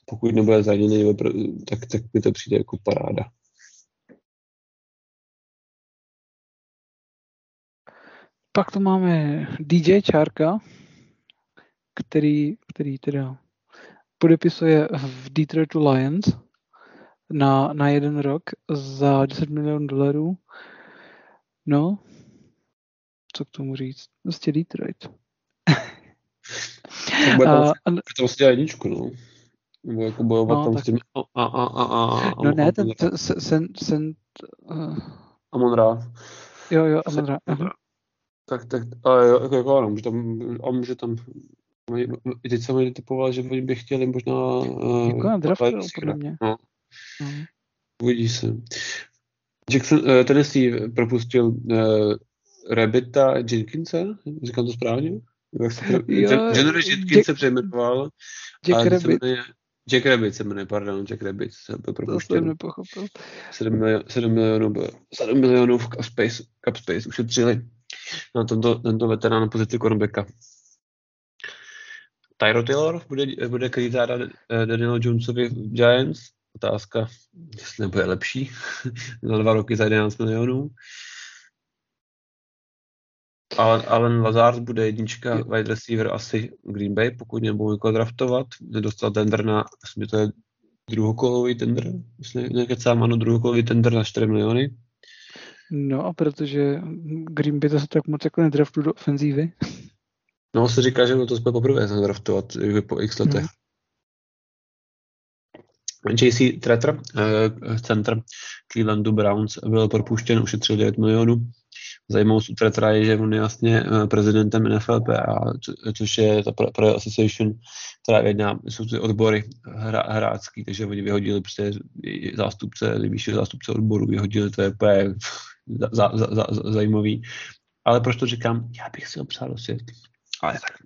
B: Pokud nebude zraněný, tak, tak mi to přijde jako paráda.
A: Pak tu máme DJ Čárka, který, který teda podepisuje v Detroitu Lions na, na jeden rok za 10 milionů dolarů. No, co k tomu říct? Prostě Detroit.
B: a, to vlastně jedničku, no. Nebo jako bojovat no, tam tak... s tím a, a, a, a,
A: a, No ne, ten, sen, sen,
B: uh... Amon Ra.
A: Jo, jo, Amon Ra.
B: Tak, tak, ale jo, jako, jako ano, může tam, a může tam, i teď jsem mi typoval, že oni by chtěli možná...
A: Uh, jako na draft, podle mě. No.
B: No. Uvidí se. Jackson, uh, Tennessee propustil uh, Rabbita Jenkinsa, říkám to správně? General Jenkins se přejmenoval.
A: Jack Rabbit.
B: Jack Rabbit se jmenuje, pardon, Jack Rabbit se byl
A: propuštěn. To jsem nepochopil.
B: 7, milionů, 7 milionů, 7 milionů v Cup Space, Cup Space ušetřili na tento, tento veterán pozici cornerbacka. Tyro Taylor bude, bude krýt záda Daniel Jonesovi v Giants. Otázka, jestli nebude lepší. za dva roky za 11 milionů. Alan, Alan Lazard bude jednička wide receiver asi Green Bay, pokud nebudou jako draftovat. Nedostal tender na, myslím, že to je druhokolový tender, myslím, nekecám, ano, druhokolový tender na 4 miliony.
A: No a protože Green Bay to se tak moc jako nedraftu do ofenzívy.
B: No se říká, že to jsme poprvé draftovat po x letech. No. JC Tretter, uh, center Clevelandu Browns, byl propuštěn, ušetřil 9 milionů. Zajímavou u Trettera je, že on je vlastně uh, prezidentem NFLP, a, což je ta Pro Association, která jedná, jsou ty odbory hra, hrácký, takže oni vyhodili prostě zástupce, nejvyššího zástupce odboru, vyhodili, to je úplně za, za, za, za, zajímavý. Ale proč to říkám? Já bych si ho přál svět. Ale tak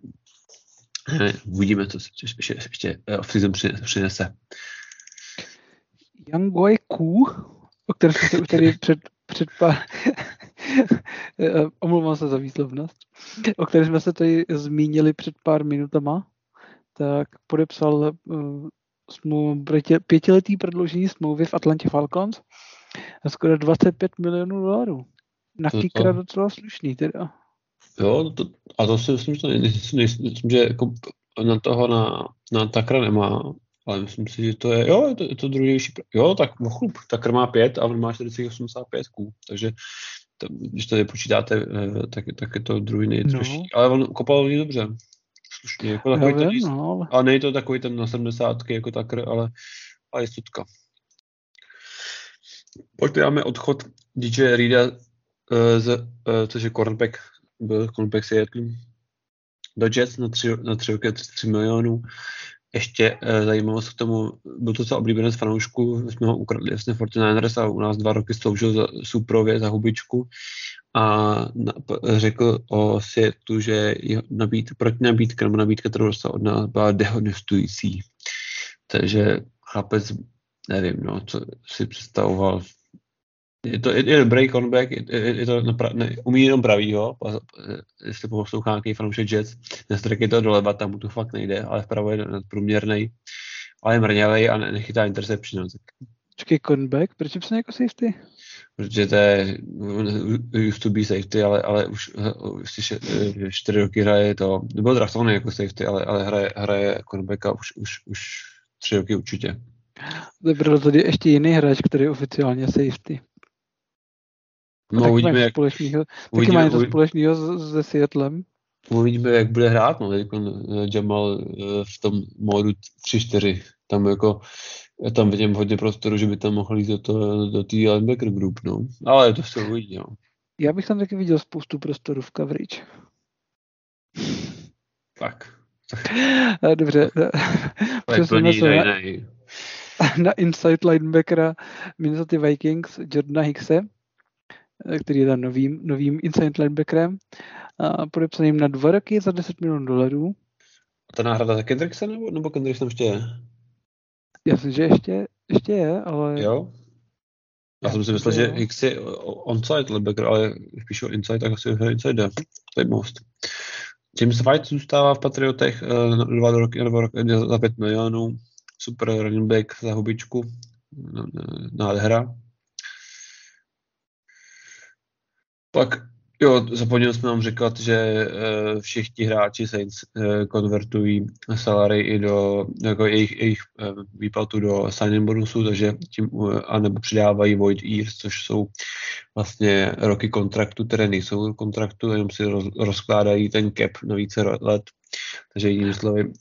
B: uvidíme, co se ještě, ještě eh, off-season přinese.
A: Yang Wei Ku, o kterém jsme se už tady před, před pár... Eh, omlouvám se za výslovnost. O kterém jsme se tady zmínili před pár minutama, tak podepsal uh, pětiletý prodloužení smlouvy v Atlantě Falcons skoro 25 milionů dolarů. Na to, Kikra to... docela slušný teda.
B: Jo, to, a to si myslím, že, to, myslím, že jako na toho na, na Takra nemá ale myslím si, že to je, jo, je to, je to druhý Jo, tak no chlup, tak má pět a on má 485 ků, takže to, když to počítáte, eh, tak, tak je to druhý nejdražší. No. Ale on kopal velmi dobře. Slušně, jako takový
A: Já
B: ten,
A: vím, no, ale...
B: ale není to takový ten na 70 jako takr, ale, ale jistotka. Pojď máme odchod DJ Reeda, uh, z, uh, což je cornerback, byl cornerback Seattle, do Jets na tři, na tři roky 33 milionů. Ještě uh, zajímavost k tomu, byl to docela oblíbený z fanoušků, jsme ho ukradli vlastně 49ers a u nás dva roky sloužil za Suprově, za hubičku a na, řekl o Seattle, že nabít, proti nabídka nebo nabídka, kterou dostal od nás, byla dehonestující. Takže chlapec, nevím, no, co si představoval je to je, je dobrý comeback, je, je, je to napra- ne, umí jenom pravýho, jestli poslouchá nějaký fanoušek Jets, je to doleva, tam mu to fakt nejde, ale vpravo je nadprůměrný, ale je mrňavej a ne, nechytá interception. Tak.
A: Počkej, comeback, proč psal jako safety?
B: Protože to je used to be safety, ale, ale už, už čtyři roky hraje to, nebyl draftovaný jako safety, ale, ale hraje, hraje cornerbacka už, už, už tři roky určitě.
A: Byl tady ještě jiný hráč, který je oficiálně safety.
B: No, taky uvidíme, jak,
A: společného, taky má něco společného se Seattlem.
B: Uvidíme, jak bude hrát, no, jako Jamal eh, v tom módu 3-4. Tam jako, já tam vidím hodně prostoru, že by tam mohl jít do, to, do té linebacker group, no. Ale to se uvidí, no.
A: Já bych tam taky viděl spoustu prostoru v coverage.
B: Tak.
A: Eh, dobře. Přesuneme se na, na inside linebackera Minnesota Vikings, Jordana Hickse který je tam novým, novým inside linebackerem, a podepsaným na dva roky za 10 milionů dolarů.
B: A ta náhrada za Kendrickse nebo, nebo Kendricks tam ještě je?
A: Já myslím, že ještě, ještě je, ale...
B: Jo? Já jsem si myslel, že X je onside linebacker, ale když píšu inside, tak asi je inside. most. James White zůstává v Patriotech uh, dva roky, dva roky za 5 milionů. Super running back za hubičku. Nádhera. Pak jo, zapomněl jsme vám říkat, že uh, všichni hráči Saints uh, konvertují salary i do jako jejich, jejich uh, výplatu do signing bonusu, takže tím uh, anebo přidávají void years, což jsou vlastně roky kontraktu, které nejsou kontraktu, jenom si roz, rozkládají ten cap na více let. Takže jinými slovy, uh,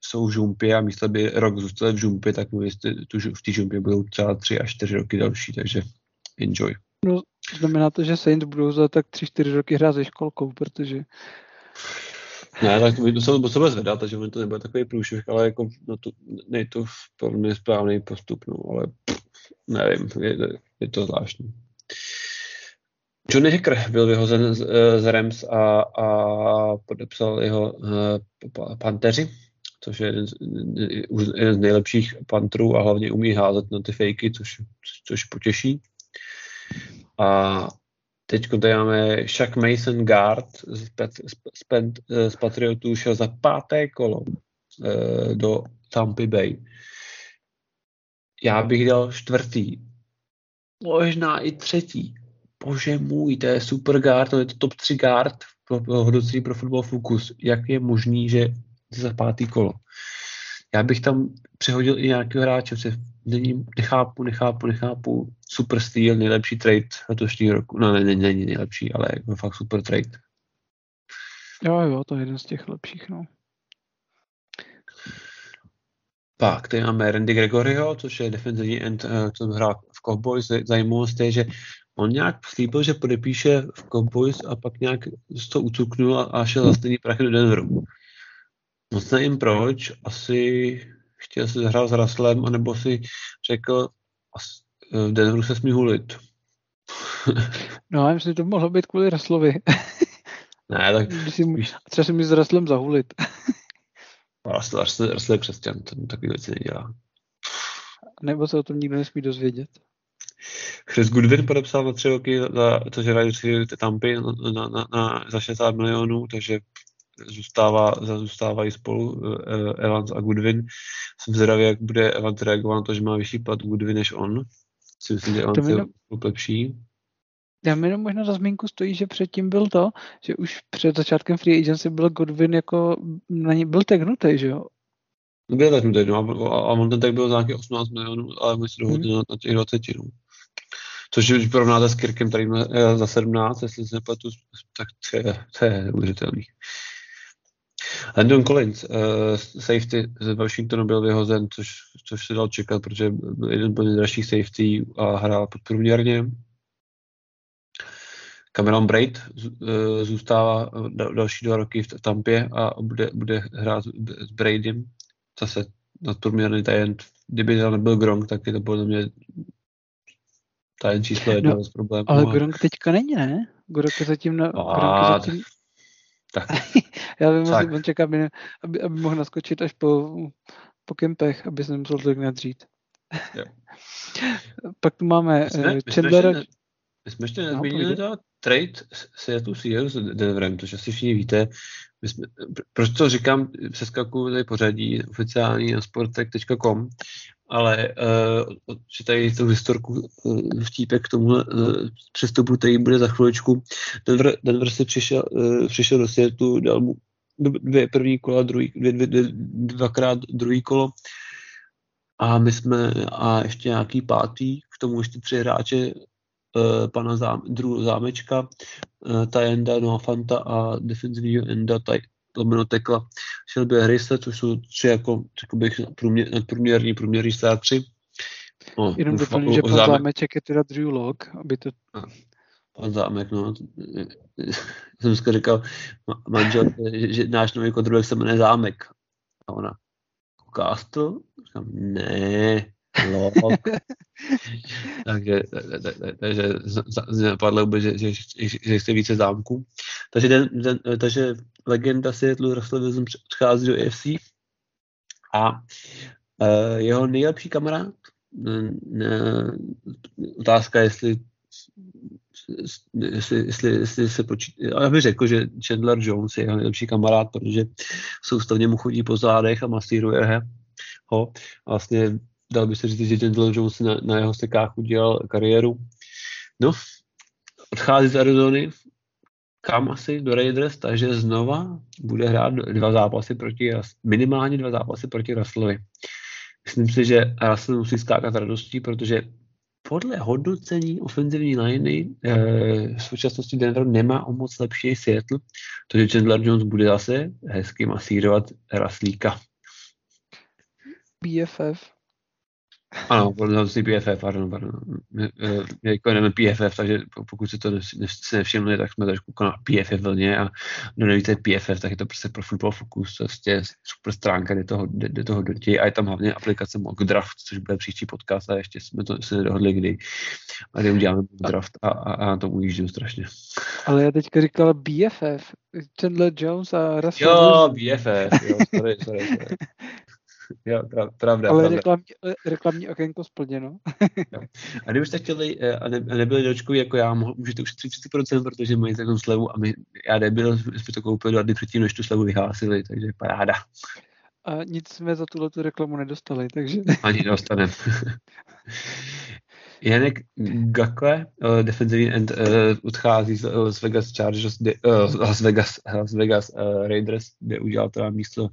B: jsou v žumpě a místo by rok zůstal v žumpě, tak v té žumpě budou třeba tři až čtyři roky další, takže enjoy.
A: No, znamená to, že Saints budou za tak 3-4 roky hrát se školkou, protože...
B: Ne, tak to se, to bude zvedat, takže to nebude takový průšvih, ale jako, no to, nej to velmi správný postup, no, ale pff, nevím, je, je to zvláštní. Johnny Hacker byl vyhozen z, z Rams a, a podepsal jeho uh, panteři, což je jeden z, jeden z nejlepších pantrů a hlavně umí házet na ty fejky, což, což potěší. A teď tady máme Shaq Mason Guard z, z, z, z Patriotů šel za páté kolo e, do Tampa Bay. Já bych dal čtvrtý. Možná i třetí. Bože můj, to je super guard, to je to top 3 guard hodnocení pro Football Focus. Jak je možný, že za pátý kolo? Já bych tam přehodil i nějakého hráče, není, nechápu, nechápu, nechápu. Super styl, nejlepší trade letošního roku. No, ne, není, není nejlepší, ale jako fakt super trade.
A: Jo, jo, to je jeden z těch lepších, no.
B: Pak tady máme Randy Gregoryho, což je defenzivní end, eh, co hrál v Cowboys. Zajímavost je, že on nějak slíbil, že podepíše v Cowboys a pak nějak to ucuknul a šel za stejný prachy do Denveru. Moc nevím proč, asi chtěl si zahrát s Raslem, anebo si řekl, v Denveru se smí hulit.
A: no, já myslím, že to mohlo být kvůli Raslovi.
B: ne, tak...
A: si, třeba si mi s Raslem zahulit.
B: Rasl, Rasl, Rasl je křesťan, ten takový věci nedělá.
A: Nebo se o tom nikdo nesmí dozvědět.
B: Chris Goodwin podepsal na tři roky, za, což tři tampy na, na, na, na, za 60 milionů, takže zůstává, zůstávají spolu uh, Evans a Goodwin. Jsem zvědavý, jak bude Evans reagovat na to, že má vyšší plat Goodwin než on. Si myslím, že Evans je lepší.
A: Já mi jenom možná za zmínku stojí, že předtím byl to, že už před začátkem free agency byl Godwin jako, na ní byl tagnutý, že jo?
B: Byl tagnutý, no, a, a on ten tak byl za nějakých 18 milionů, ale my se dohodli hmm. na, na těch 20, no. Což když porovnáte s Kirkem, který má eh, za 17, jestli se nepletu, tak to je, to je neuvěřitelný. Landon Collins, uh, safety z Washingtonu byl vyhozen, což, což se dal čekat, protože byl jeden z nejdražších safety a hrál podprůměrně. Cameron Braid uh, zůstává další dva roky v Tampě a bude, bude hrát s Braidem. Zase nadprůměrný talent. Kdyby tam nebyl Gronk, tak je to podle mě tajemný číslo jedna no, z problémů.
A: Ale Gronk teďka není, ne? Gronk je zatím na... A, Gronk je zatím...
B: Tak.
A: Já vím, tak. on čeká, aby, aby, aby, mohl naskočit až po, po kempech, aby se nemusel tak nadřít. Jo. Pak tu máme my jsme, Chandlera...
B: My jsme, my jsme ještě nezmínili no, trade Seattle Seahawks s Denverem, to asi všichni víte. My jsme, proč to říkám, přeskakuju tady pořadí oficiální na sportek.com, ale uh, čitají tu historku uh, vtípek k tomu uh, přestupu, který bude za chviličku. Denver, Denver si přišel, uh, přišel do světu, dal mu dvě první kola, druhý, dvě, dvě, dvě, dvakrát druhý kolo a my jsme, a ještě nějaký pátý, k tomu ještě tři hráče, uh, pana zám, druhého zámečka, uh, Tajenda, Fanta a defensivního enda taj, lomeno tekla Shelby Harrise, což jsou tři jako, řekl bych, průměr, nadprůměrní, průměrní stáři.
A: No, Jenom doplním, že pan zámek, zámeček je teda Drew Lock, aby to...
B: Pan zámek, no. jsem dneska říkal manžel, že, že náš nový kontrolek se jmenuje Zámek. A ona, Castle? Říkám, ne, Lock. takže, takže napadlo že, že, že, že chce více zámků. Takže, den, den, takže legenda Seattle Russell Wilson přichází do AFC a uh, jeho nejlepší kamarád, uh, otázka, jestli jestli, jestli, jestli se počítá, já bych řekl, že Chandler Jones je jeho nejlepší kamarád, protože soustavně mu chodí po zádech a masíruje ho. Vlastně dal by se říct, že Chandler Jones na, na jeho sekách udělal kariéru. No, odchází z Arizony, kam asi do Raiders, takže znova bude hrát dva zápasy proti, minimálně dva zápasy proti Russellovi. Myslím si, že Russell musí skákat radostí, protože podle hodnocení ofenzivní liney eh, v současnosti Denver nemá o moc lepší Seattle, takže Chandler Jones bude zase hezky masírovat Raslíka.
A: BFF.
B: Ano, si PFF, pardon, pardon. My, my jako jdeme PFF, takže pokud se to si nevšimli, tak jsme trošku na PFF vlně a kdo nevíte PFF, tak je to prostě pro Football Focus, prostě super stránka, kde toho, kde, toho dotí a je tam hlavně aplikace Mock Draft, což bude příští podcast a ještě jsme to se nedohodli kdy, a kdy uděláme Mock Draft a, a, a na tom ujíždím strašně.
A: Ale já teďka říkal BFF, Chandler Jones a Russell
B: Jo, BFF, jo, sorry, sorry, sorry. jo, pravda.
A: Ale
B: pravda.
A: Reklamní, reklamní okénko splněno.
B: a kdybyste chtěli eh, a, ne, a nebyli dočku jako já, můžete už 30%, protože mají takovou slevu a my, já nebyl, jsme to koupili dva dny předtím, než tu slevu vyhlásili, takže paráda.
A: A nic jsme za tuhle tu reklamu nedostali, takže...
B: Ani nedostaneme. Janek Gakle, uh, defensivní end, uh, odchází z Las Vegas Chargers, de, uh, Las Vegas, Las Vegas uh, Raiders, kde udělal teda místo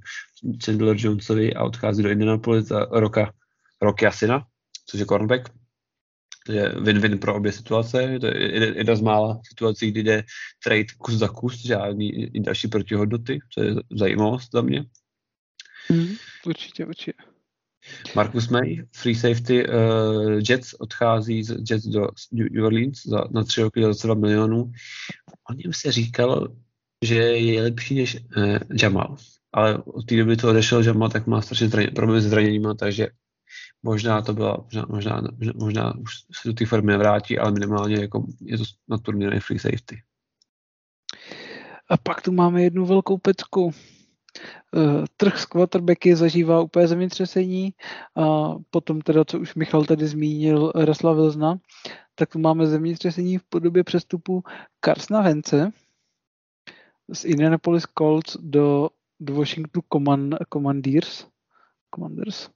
B: Chandler Jonesovi a odchází do Indianapolis za roka, Rocky Asina, což je cornerback. To je win-win pro obě situace. Je to jedna z mála situací, kdy jde trade kus za kus, žádný další protihodnoty, co je zajímavost za mě.
A: Mm, určitě, určitě.
B: Marcus May, free safety uh, Jets, odchází z Jets do New Orleans za, na tři roky za 22 milionů. O něm se říkalo, že je lepší než uh, Jamal. Ale od té doby, co odešel Jamal, tak má strašně zraně, problém s zraněním, takže možná to byla, možná, možná, možná už se do té formy nevrátí, ale minimálně jako je to na free safety.
A: A pak tu máme jednu velkou pecku. Eh, trh s quarterbacky zažívá úplně zemětřesení a potom teda, co už Michal tady zmínil, Rasla Vilzna, tak tu máme zemětřesení v podobě přestupu Karsna Vence z Indianapolis Colts do, do Washington Command, Commanders. Commanders.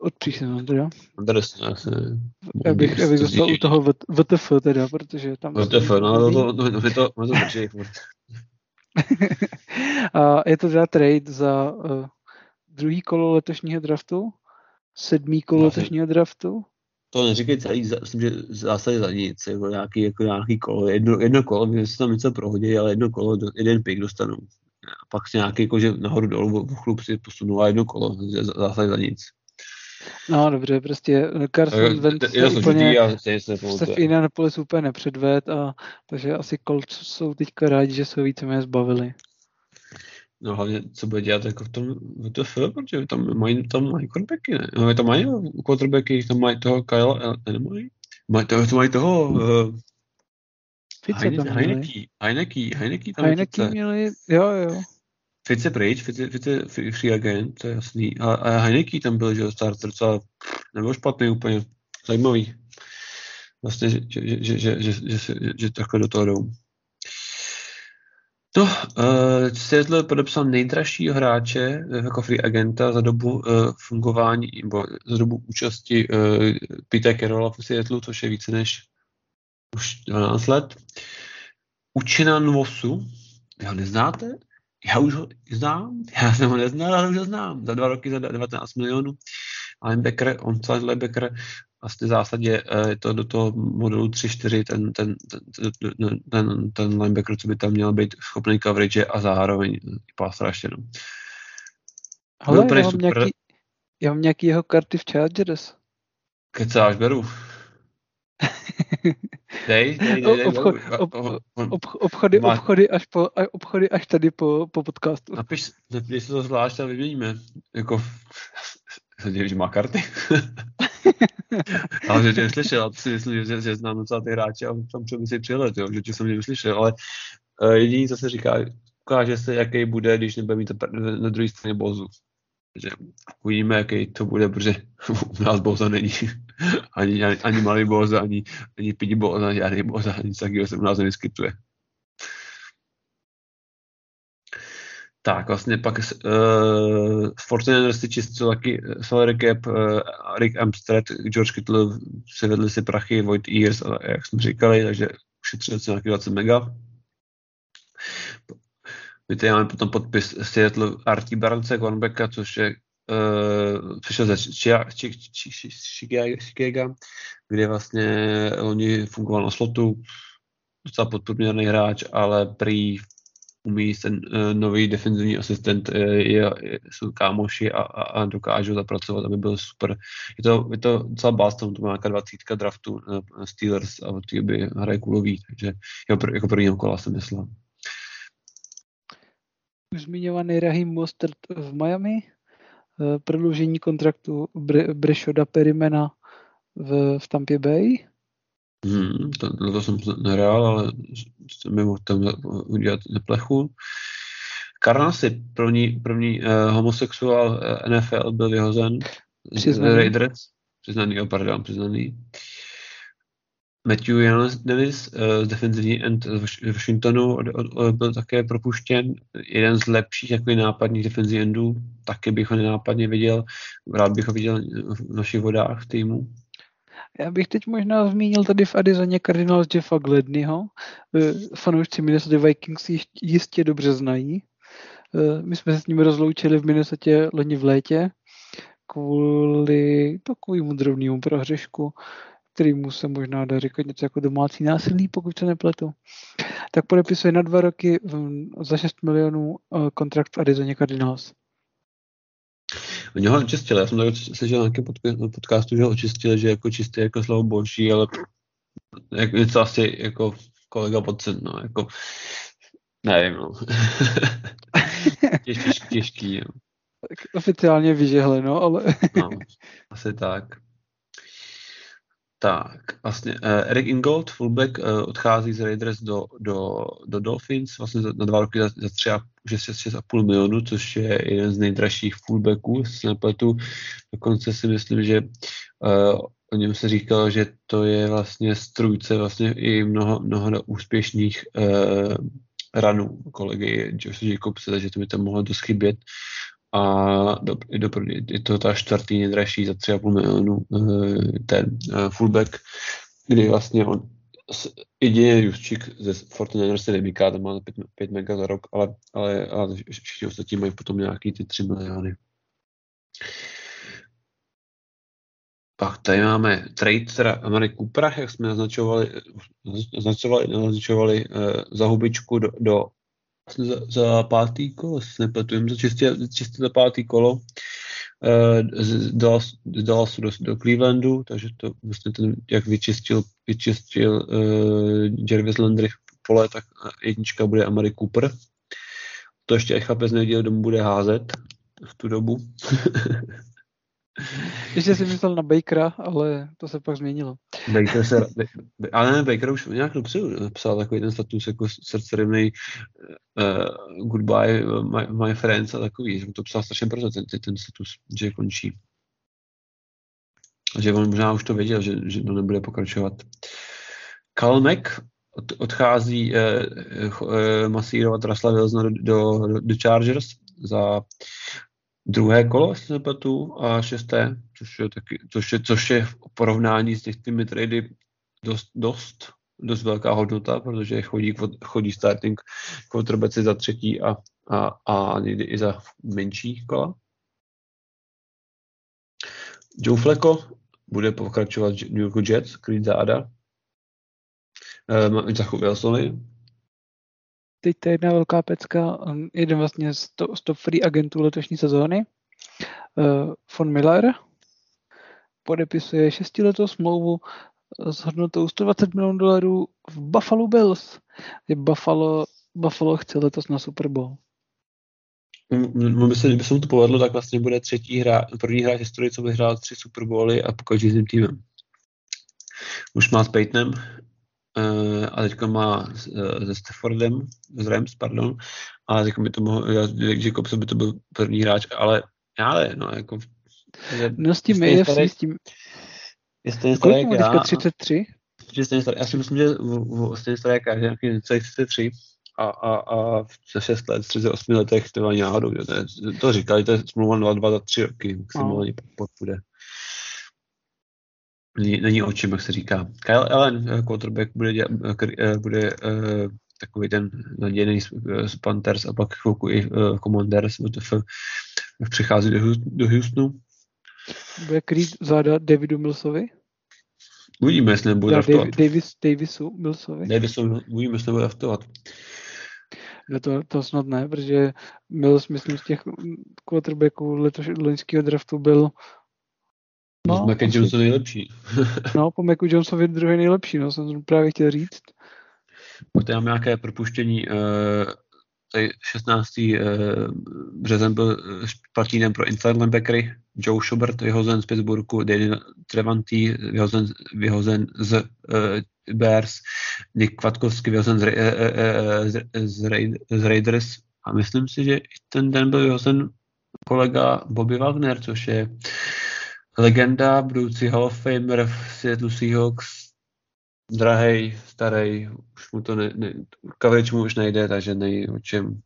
A: od příštího teda.
B: Asi.
A: Já bych, já bych zůstal u toho VTF teda, protože tam...
B: VTF, no, to, to, to, to, to, to drží furt.
A: A je to teda trade za uh, druhý kolo letošního draftu, sedmý kolo no, letošního draftu.
B: To neříkej celý, myslím, že zásadě za nic, jako nějaký, jako nějaký kolo, jedno, jedno kolo, mě se tam něco prohodí, ale jedno kolo, jeden pick dostanu. A pak si nějaký, jako, že nahoru dolů v chlup si posunul a jedno kolo, zásadě za nic.
A: No dobře, prostě Carson Wentz se úplně se v Indianapolis úplně nepředved, a, takže asi Colts jsou teďka rádi, že se víceméně zbavili.
B: No hlavně, co bude dělat jako v tom WTF, protože tam mají, tam mají quarterbacky, ne? No, tam mají quarterbacky, tam mají toho Kyle, ne, nemají? Mají toho, to mají toho, uh,
A: Fice tam
B: Heineke, Heineke, Heineke tam
A: Heineke měli, jo, jo.
B: Fice pryč, Fice, Fice free agent, to je jasný. A, a Heineke tam byl, že starter, co nebyl špatný úplně, zajímavý. Vlastně, že, že, že, že, že, že, že, že takhle do toho jdou. No, uh, Seattle podepsal nejdražšího hráče uh, jako free agenta za dobu uh, fungování, nebo za dobu účasti uh, Peter Carrolla v Seattle, což je více než už 12 let. Učina Nvosu, já neznáte? Já už ho znám, já jsem ho neznal, ale už ho znám. Za dva roky za 19 milionů. Linebacker, on linebacker, vlastně v zásadě eh, je to do toho modelu 3-4 ten, ten, ten, ten, ten, ten linebacker, co by tam měl být schopný coverage a zároveň i pass rush jenom.
A: Ale já mám, nějaký, já mám nějaký jeho karty v Chargers.
B: Kecáš, beru. Dej, dej, dej, dej,
A: Obchod, ob, ob, obchody, má... obchody, až po, obchody až tady po, po podcastu.
B: Napiš, napiš to zvlášť a vyměníme. Jako, jsem že má karty. ale že tě neslyšel, a to si myslím, že, že znám docela ty hráče a tam třeba si přilet, jo, že tě jsem neslyšel, ale uh, jediný, co se říká, ukáže se, jaký bude, když nebude mít na, na druhé straně bozu. Takže uvidíme, jaký to bude, protože u nás boza není. ani, ani, ani malý boza, ani, ani pidi boza, ani žádný boza, ani nic takového se u nás nevyskytuje. Tak, vlastně pak uh, Fortnite si čistil taky eh, salary cap, uh, Rick Amstrad, George Kittle se vedli si prachy, Void Ears, ale jak jsme říkali, takže ušetřili se nějaký 20 mega. My tady máme potom podpis Seattle Artie Barnce, cornerbacka, což je přišel ze Chicago, kde vlastně oni fungoval na slotu, docela podprůměrný hráč, ale prý umí ten uh, nový defenzivní asistent, uh, je, jsou kámoši a, a, a dokážou zapracovat, aby byl super. Je to, je to docela bástom, to má nějaká dvacítka draftu Steelers a té by hraje kulový, takže jako, jako první kola jsem myslel.
A: Zmiňovaný Rahim Mostert v Miami, prodloužení kontraktu Br- Breshoda Perimena v, v Tampa Bay,
B: Hmm, to, to jsem nehrál, ale jsem mi mohl tam udělat neplechu. Karnasi, první, první uh, homosexuál uh, eh, NFL, byl vyhozen
A: přiznaný.
B: Raiders. Přiznaný, oh, pardon, přiznaný. Matthew Davis uh, z defenzivní end z Washingtonu od, od, od, byl také propuštěn. Jeden z lepších jako nápadních defenzivních endů. Taky bych ho nenápadně viděl. Rád bych ho viděl v našich vodách v týmu.
A: Já bych teď možná zmínil tady v Arizoně Cardinals Jeffa Gledneyho. Eh, fanoušci Minnesota Vikings jistě dobře znají. Eh, my jsme se s ním rozloučili v Minnesota loni v létě kvůli takovému drobnému prohřešku, kterýmu se možná dá říkat něco jako domácí násilí, pokud se nepletu. Tak podepisuje na dva roky za 6 milionů eh, kontrakt v Arizoně Cardinals.
B: Oni ho očistili, já jsem tady slyšel nějaký podcastu, že ho očistili, že jako čistý jako slovo boží, ale jak, něco asi jako kolega podcen, no, jako nevím, no. těžký, těžký, jo.
A: Tak oficiálně vyžehle, no, ale...
B: no, asi tak. Tak, vlastně uh, Eric Ingold, fullback, uh, odchází z Raiders do, do, do Dolphins vlastně na dva roky za, za tři a, už je 6,5 milionu, což je jeden z nejdražších fullbacků, s nepletu. Dokonce si myslím, že uh, o něm se říkalo, že to je vlastně strůjce vlastně i mnoho, mnoho úspěšných uh, ranů kolegy Josh Jacobse, takže to by to mohlo dost chybět. A do, do, je to ta čtvrtý nejdražší za 3,5 milionu ten fullback, kdy vlastně on jediný Juszčík ze Fortnite se nevýká, tam má 5, 5 mega za rok, ale, ale, ale všichni ostatní mají potom nějaký ty 3 miliony. Pak tady máme trade teda Amary Coopera, jak jsme naznačovali, naznačovali, naznačovali uh, za hubičku do, do za, za pátý kolo, si nepletujeme, za čistě, čistě za pátý kolo uh, z, Dallas, z Dallasu do, do Clevelandu, takže to vlastně ten, jak vyčistil, vyčistil uh, Jarvis Landry pole, tak jednička bude Amary Cooper. To ještě Echapez nevěděl, kdo mu bude házet v tu dobu.
A: Ještě jsem myslel na Bakera, ale to se pak změnilo.
B: Baker se, ale ne, Baker už nějak dopředu psal takový ten status jako srdcerivný uh, goodbye my, my friends a takový, že to psal strašně brzo ten, ten status, že končí. Že on možná už to věděl, že, že to nebude pokračovat. Kalmek od, odchází uh, uh, masírovat Rasla do, do, do Chargers za druhé kolo, se nepletu, a šesté, což je, taky, což je, což je v porovnání s těmi trady dost, dost, dost velká hodnota, protože chodí, chodí starting quarterbacki za třetí a, a, a někdy i za menší kola. Joe Flacco bude pokračovat New York Jets, Creed záda. Um, za Wilsonovi,
A: teď to je jedna velká pecka, jeden vlastně z, to, z top free agentů letošní sezóny, uh, von Miller, podepisuje šestiletou smlouvu s hodnotou 120 milionů dolarů v Buffalo Bills. Je Buffalo, Buffalo chce letos na Super Bowl.
B: No, by se, kdyby se mu to povedlo, tak vlastně bude třetí hra, první hráč historii, co vyhrál tři Super Bowly a pokaždý s týmem. Už má s Peytonem a teďka má uh, se Staffordem, s Rams, pardon, a teďka by to mohl, Jacobs by to byl první hráč, ale ale no, jako...
A: No s tím je, s tím...
B: Je stejně starý
A: jak já. 33?
B: Je stejně starý, já si myslím, že stejně starý jak já, že nějaký 33 a, a, a za 6 let, 38 letech to ani náhodou, to, to říkali, to je smlouva 2, 2 za 3 roky, maximálně no. podpůjde není, není o čem, jak se říká. Kyle Allen, eh, quarterback, bude, dělat, eh, eh, bude uh, takový ten nadějný z Panthers a pak chvilku i uh, Commanders WTF, přichází do, do Houstonu.
A: Bude krýt záda Davidu Millsovi?
B: Uvidíme, jestli nebude
A: draftovat. Davis, Davisu Millsovi?
B: Davisu, uvidíme, jestli nebude draftovat.
A: No to, to snad ne, protože Mills, myslím, z těch quarterbacků letoš, loňského draftu byl
B: No, Mac Johnson nejlepší.
A: no, po Macu Johnsovi druhý nejlepší, no, jsem právě chtěl říct.
B: Pak tady mám nějaké propuštění. Uh, tady 16. Uh, březen byl špatný den pro inside linebackery. Joe Schubert vyhozen z Pittsburghu, Daniel Trevanty vyhozen, vyhozen z uh, Bears, Nick Kvatkovský vyhozen z, uh, uh, z, z, z Raiders a myslím si, že ten den byl vyhozen kolega Bobby Wagner, což je legenda, budoucí Hall of Famer v Seattle Seahawks, drahej, starý, už mu to ne, ne coverage mu už nejde, takže nej o čem.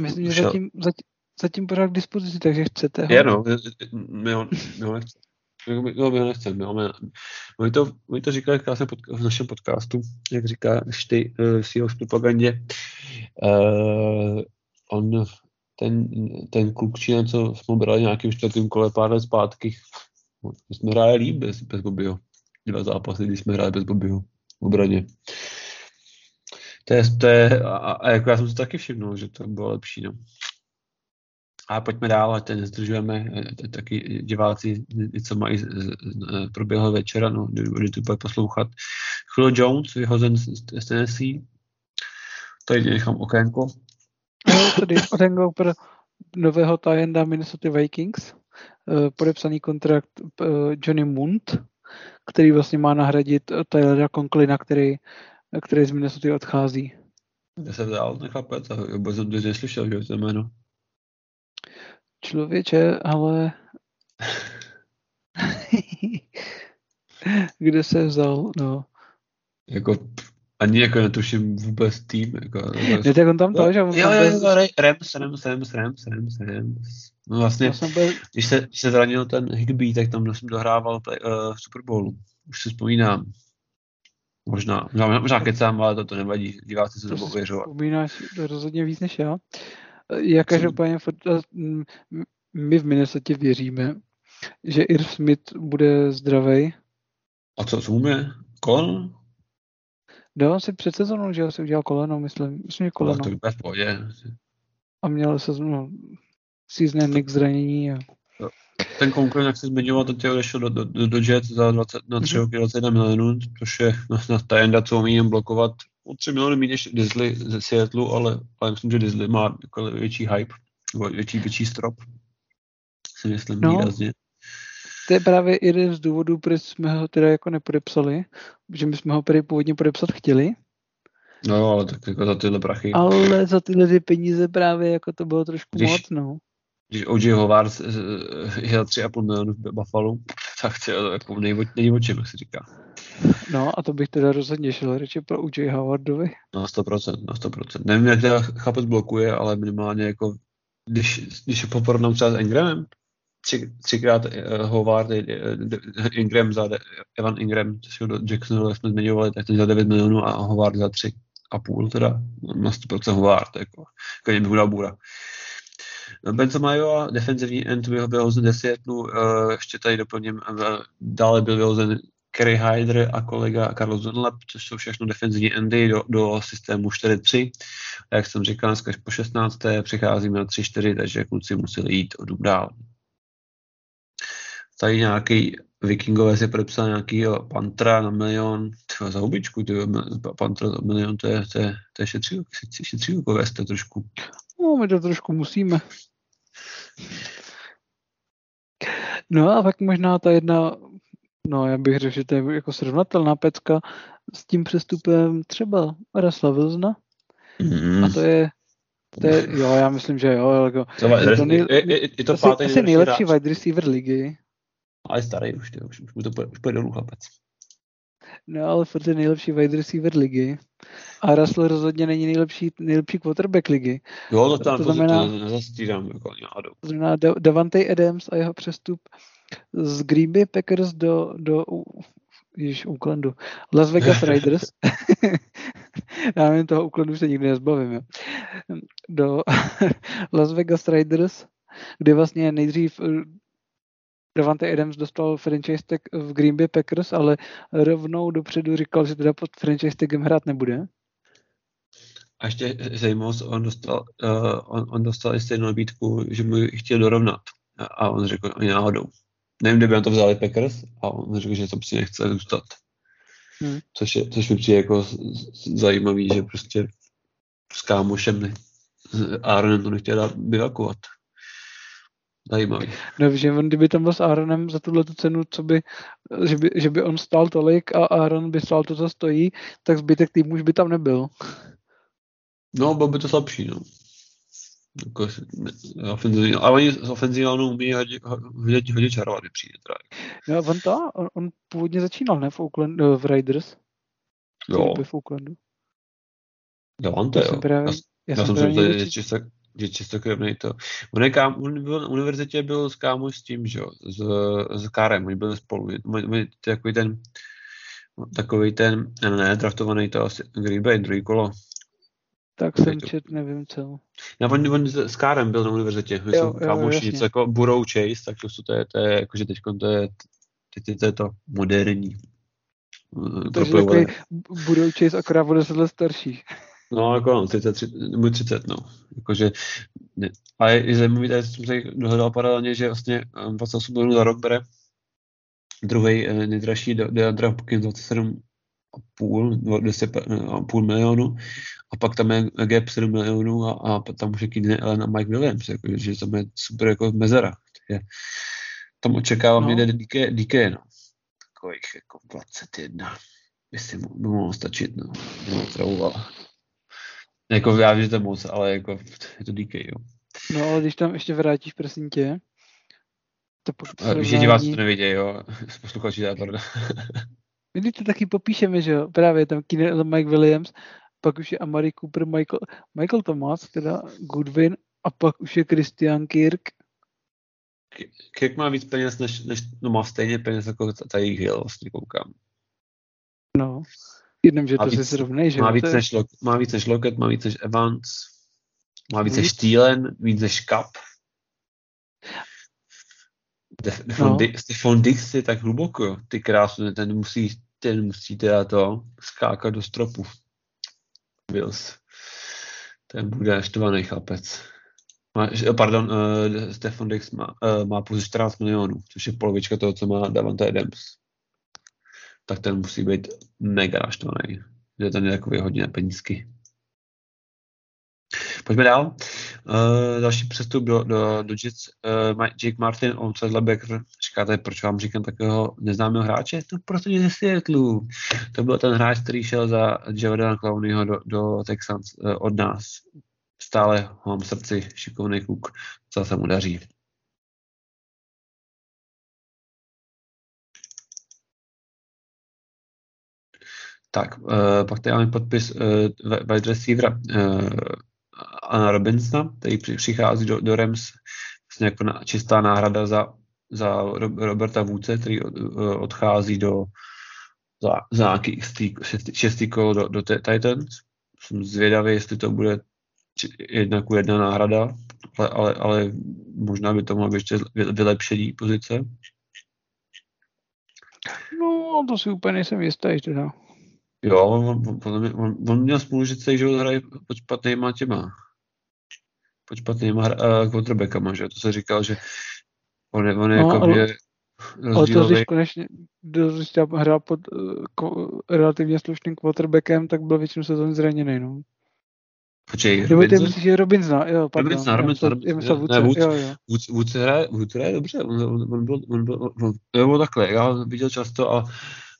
A: Myslím, že zatím, zatím, zatím pořád k dispozici, takže chcete
B: ho. Je no, my ho, my ho nechceme. No, my ho nechceme. My, my, to, my to říkali krásně pod, v našem podcastu, jak říká ty uh, Seahawks propagandě. Uh, on ten, ten kluk co jsme brali nějakým čtvrtým kole pár let zpátky, my jsme hráli líp bez, bez Bobbyho. Dva zápasy, když jsme hráli bez Bobbyho v obraně. To je, to je a, a, jako já jsem si taky všimnul, že to bylo lepší. No. A pojďme dál, ať teď nezdržujeme, taky diváci, co mají proběhl večera, no, kdy to bude poslouchat. Julio Jones, vyhozen z Tennessee, tady nechám okénko,
A: tady Orengo pro nového tajenda Minnesota Vikings, eh, podepsaný kontrakt eh, Johnny Munt, který vlastně má nahradit Tylera Conklina, který, který z Minnesota odchází.
B: Já se dál nechápet, vůbec jsem to neslyšel, že to jméno.
A: Člověče, ale kde se vzal, no.
B: Jako ani jako netuším vůbec tým. Jako,
A: ne, tak on tam to, že
B: on jo, jo, jo, Rams, Rams, Rams, Rams, Rams, Rams. No vlastně, byl... když, se, když se zranil ten Higby, tak tam jsem dohrával play, uh, Super Bowlu. Už si vzpomínám. Možná, možná, možná kecám, ale to, to nevadí. Diváci se to budou věřovat.
A: Vzpomínáš rozhodně víc než já. Já každopádně my v Minnesota věříme, že Irv Smith bude zdravý.
B: A co, co umí? Koleno?
A: Dal si před sezónou, že si udělal koleno, myslím, myslím že koleno.
B: No, to v pohodě.
A: A měl se no, season ending zranění. A...
B: Ten konkurent, jak jsi zmiňoval, to tě odešel do, do, do, do Jets za 20, na 3 mhm. roky 21 milionů, což je na, na tajenda, co umí jen blokovat. O 3 miliony méně než Disley ze Seattle, ale, ale myslím, že Disley má jako větší hype, větší, větší strop. Si myslím no. výrazně.
A: To je právě jeden z důvodů, proč jsme ho teda jako nepodepsali, že my jsme ho prý původně podepsat chtěli.
B: No, ale tak jako za tyhle prachy.
A: Ale za tyhle ty peníze právě jako to bylo trošku když, moc, no.
B: Když O.J. Howard je 3,5 milionů v Buffalo, tak to je jako není o čem, jak se říká.
A: No a to bych teda rozhodně šel radši pro O.J. Howardovi.
B: Na 100%, na 100%. Nevím, jak teda chápec blokuje, ale minimálně jako když, když je poporovnám třeba s Engramem, tři, třikrát uh, Howard, uh, Ingram za, Evan Ingram, což do Jacksonville jsme zmiňovali, tak ten za 9 milionů a Howard za 3 a půl teda, na 100% Howard, jako, jako mě bude bůra. Benzema defenzivní end byl vyhozen 10 uh, ještě tady doplním, uh, dále byl vyhozen Kerry Hyder a kolega Carlos Dunlap, což jsou všechno defenzivní endy do, do systému 4-3. A jak jsem říkal, dneska po 16. přicházíme na 3-4, takže kluci museli jít o dál tady nějaký Vikingové si podepsal nějaký Pantra na milion, třeba za hubičku, ty Pantra za milion, to je, to je, to je šetřilko, šetřilko vést trošku.
A: No, my to trošku musíme. No a pak možná ta jedna, no já bych řekl, že to je jako srovnatelná pecka s tím přestupem třeba Rasla Wilsona. Mm. A to je, to je, jo, já myslím, že jo. Jako,
B: to je, to, nej, je, je, je to,
A: to asi nejlepší wide receiver ligy.
B: Ale starý už, ty, už, už, mu to půjde, už půjde dolů chlapec.
A: No ale furt je nejlepší wide receiver ligy. A Russell rozhodně není nejlepší, nejlepší quarterback ligy.
B: Jo, to, tam, to, to znamená, to, nezastírám jako
A: To znamená Davante Adams a jeho přestup z Green Bay Packers do, do Ježiš, Oaklandu. Las Vegas Raiders. Já nevím, toho Oaklandu se nikdy nezbavím. Jo. Do Las Vegas Raiders, kde vlastně nejdřív Davante Adams dostal franchise tag v Green Bay Packers, ale rovnou dopředu říkal, že teda pod franchise tagem hrát nebude.
B: A ještě zajímavost, on dostal, uh, on, on dostal i stejnou nabídku, že mu chtěl dorovnat. A on řekl, ani náhodou. Nevím, kde by on to vzali Packers, a on řekl, že to prostě nechce zůstat. Hmm. Což, je, což mi přijde jako zajímavý, že prostě s kámošem ne, Aaronem to nechtěl dát bivakovat. Zajímavý.
A: No, že on, kdyby tam byl s Aaronem za tuhle cenu, co by, že, by, že by on stál tolik a Aaron by stál to, co stojí, tak zbytek týmu už by tam nebyl.
B: No, byl by to slabší, no. Jako, ofenzivní, ale oni z ofenzivní umí hodně, hodně, hodně čarovat, mi přijde. Teda.
A: No, on to, on, on původně začínal, ne, v, Oakland, v Raiders?
B: Jo.
A: V Oaklandu.
B: Jo, on to, jo.
A: Právě,
B: já, já jsem si myslel, že že čistokrevný to. On, je kám, on byl, na univerzitě byl s kámoš s tím, že jo, s, s Kárem, oni byli spolu. On, on, takový ten, takový ten, ne, draftovaný to asi Green Bay, druhý kolo.
A: Tak jsem to. čet, nevím co.
B: No, on, on s Kárem byl na univerzitě, my jsou kámoši, něco jako Burrow Chase, tak to, to je, to je, jakože teď to je, teď to je to moderní.
A: Takže takový Burrow Chase akorát bude se starší.
B: No, jako no, 30, můj 30, no. Jakože, ne. A je, je zajímavý, tady jsem se dohledal paralelně, že vlastně 28 milionů za rok bere druhý eh, nejdražší Deandra Hopkins 27 půl, 10 půl milionu a pak tam je gap 7 milionů a, a tam už je Keenan Allen a Mike Williams, jako, že tam je super jako mezera. Je, tam očekávám no. někde DK, DK, no. Takových jako 21. Myslím, by mohlo stačit, no. No, travovala. Jako já vím, že to je moc, ale jako je to DK, jo.
A: No ale když tam ještě vrátíš, prosím tě,
B: to Víš, že diváci to nevidějí, jo. Posluchači, pardon.
A: My to taky popíšeme, že jo, právě tam Keenan Mike Williams, pak už je Amari Cooper, Michael, Michael Thomas, teda Goodwin, a pak už je Christian Kirk.
B: Kirk má víc peněz, než, než no má stejně peněz jako tady Hill, vlastně koukám.
A: No, jenom, že má to víc, si srovnej, že
B: má víc, než, má víc než Lockett, má víc než Evans, má víc než Thielen, víc než Cup. Stefan, no. Dix je tak hluboko, ty krásně, ten musí, ten musí teda to skákat do stropu. Bills. Ten bude naštvaný chlapec. Má, pardon, uh, Stefan Dix má, uh, má pouze 14 milionů, což je polovička toho, co má Davante Adams. Tak ten musí být mega naštvaný. Že ten je takový hodně penízky. Pojďme dál. Uh, další přestup do, do, do Jets, uh, Jake Martin, on se Lebecker, říkáte, proč vám říkám takového neznámého hráče? To prostě ze Seattle. To byl ten hráč, který šel za Jordana Clowneyho do, do Texans uh, od nás. Stále ho mám v srdci, šikovný kluk, co se mu daří. Tak, uh, pak tady máme podpis uh, wide receivera uh, Anna Robinsona, který přichází do, do Rams vlastně jako na, čistá náhrada za, za Roberta Vůce, který odchází do za, za nějaký šestý, šestý kolo do, do Titans. Jsem zvědavý, jestli to bude jedna ku jedna náhrada, ale, ale, ale možná by to mohlo být ještě vylepšení pozice.
A: No, to si úplně nejsem jistý teda.
B: Jo, on, on, on, on měl smůlu, že celý život hraje pod špatnýma těma pod špatnýma uh, quarterbackama, že to se říkal, že on je, on je no, jako ale,
A: ale to, když konečně když hrál pod uh, relativně slušným quarterbackem, tak byl většinou sezóny zraněný, no.
B: Počkej,
A: Nebo ty myslíš, že Robinsona, jo, pardon.
B: Robinsona, Robinsona, Robinsona, Woods, jo, jo. Hraje, dobře, on, on, on, byl, on byl, on, on takhle, já viděl často a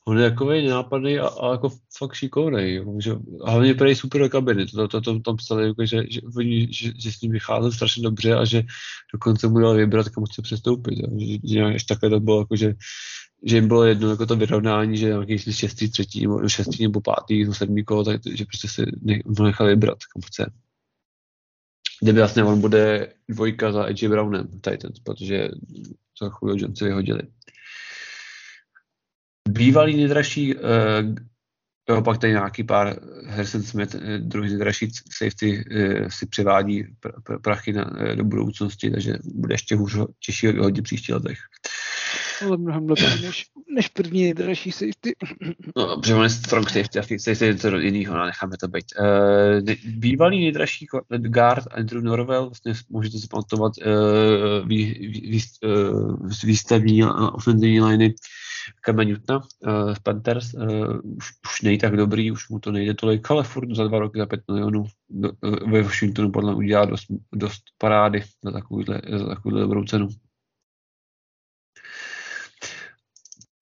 B: on je takový nenápadný a, a, jako fakt šikovný. Že, hlavně prej super do kabiny. To, to, to, tam psali, jako, že, že, že, že, s ním vycházel strašně dobře a že dokonce mu dal vybrat, kam chce přestoupit. Jo. Že, že ještě takhle to bylo, jako, že, že jim bylo jedno jako to vyrovnání, že nějaký šestý, třetí, nebo šestý nebo pátý, nebo sedmý kolo, tak, že prostě si ne, nechal vybrat, kam chce. Kdyby vlastně on bude dvojka za Edge Brownem Titans, protože za chvíli Johnson vyhodili. Bývalý nejdražší, uh, jo, pak tady nějaký pár, Harrison Smith, eh, druhý nejdražší safety, uh, si přivádí pr- pr- prachy na, uh, do budoucnosti, takže bude ještě hůř těžší hodně příští letech.
A: Ale mnohem lepší než, než první nejdražší safety.
B: No, protože on je strong safety a safety je něco jiného, no, necháme to být. Uh, bývalý nejdražší guard Andrew Norwell, vlastně můžete si pamatovat uh, vý, vý, vý, uh, výstavní ofenzivní liney Kema Newtona uh, z Panthers, uh, už, už nejde tak dobrý, už mu to nejde tolik, ale furt za dva roky za pět milionů do, uh, ve Washingtonu podle mě udělá dost, dost parády za takovouhle, za takovouhle dobrou cenu.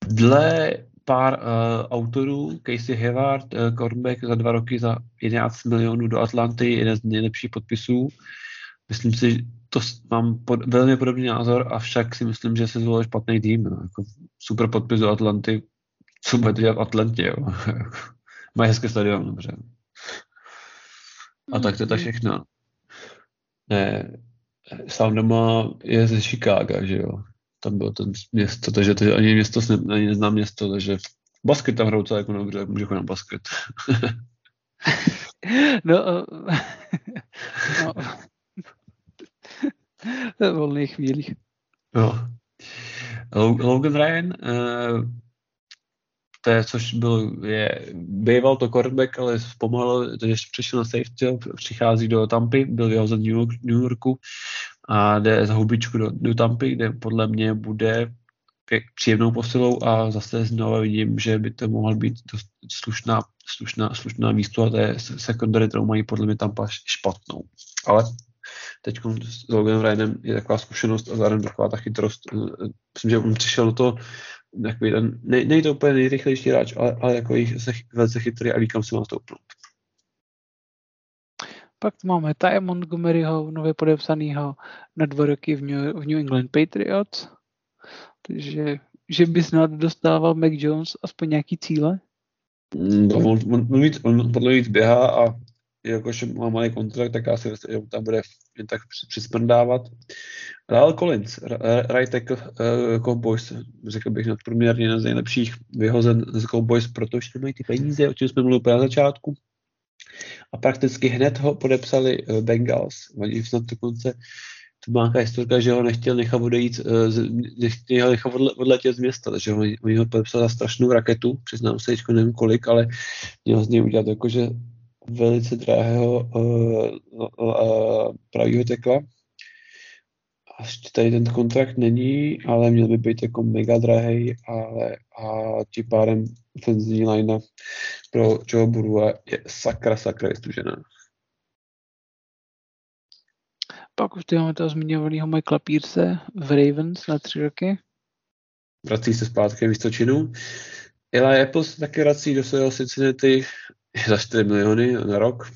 B: Dle pár uh, autorů, Casey Hayward, uh, cornerback za dva roky za 11 milionů do Atlanty, jeden z nejlepších podpisů. Myslím si, to mám pod, velmi podobný názor, avšak si myslím, že se zvolil špatný tým. No. Jako super podpis do Atlanty, co bude dělat v Atlantě, jo. Mají hezké stadion, dobře. A tak to je tak všechno. Ne, sám doma je ze Chicago, že jo. Tam bylo to město, takže to ani město ani neznám město, takže basket tam hrajou celé jako dobře, může chodit na basket.
A: no, no, volných chvílích.
B: Jo. Logan Ryan, uh, to je, což byl, je, býval to quarterback, ale zpomalil, takže přišel na safety, přichází do Tampy, byl vyhozen New, York, New Yorku a jde za hubičku do, do Tampy, kde podle mě bude příjemnou posilou a zase znovu vidím, že by to mohla být dost slušná, slušná, slušná místo a to je secondary, kterou mají podle mě Tampa špatnou. Ale teď s Loganem Ryanem je taková zkušenost a zároveň taková ta chytrost. Myslím, že on přišel do toho takový ten, ne, nejde úplně nejrychlejší hráč, ale, ale jako jich se, velice chytrý a ví, kam se má stoupnout.
A: Pak tu máme Ty Montgomeryho, nově podepsanýho na dva roky v New, v New England Patriots. Takže že by snad dostával Mac Jones aspoň nějaký cíle?
B: No, on, on, on, on podle víc běhá a jakož má malý kontrakt, tak asi že tam bude jen tak přismrdávat. Dál Collins, right tackle uh, Cowboys, řekl bych nadprůměrně jeden z nejlepších vyhozen z Cowboys, protože mají ty peníze, o čem jsme mluvili na začátku. A prakticky hned ho podepsali uh, Bengals. Oni snad dokonce to má nějaká historka, že ho nechtěl nechat odejít, uh, nechtěl nechat odletět z města, takže oni ho podepsali za strašnou raketu, přiznám se, nevím kolik, ale měl z něj udělat jakože velice drahého uh, pravýho tekla. Ještě tady ten kontrakt není, ale měl by být jako mega drahý, ale a tím pádem ofenzivní line pro Joe Burua je sakra, sakra vystužená.
A: Pak už tady máme toho zmiňovaného Michaela Pierce v Ravens na tři roky.
B: Vrací se zpátky Vystočinu. Eli Apple se taky vrací do svého Cincinnati za 4 miliony na rok.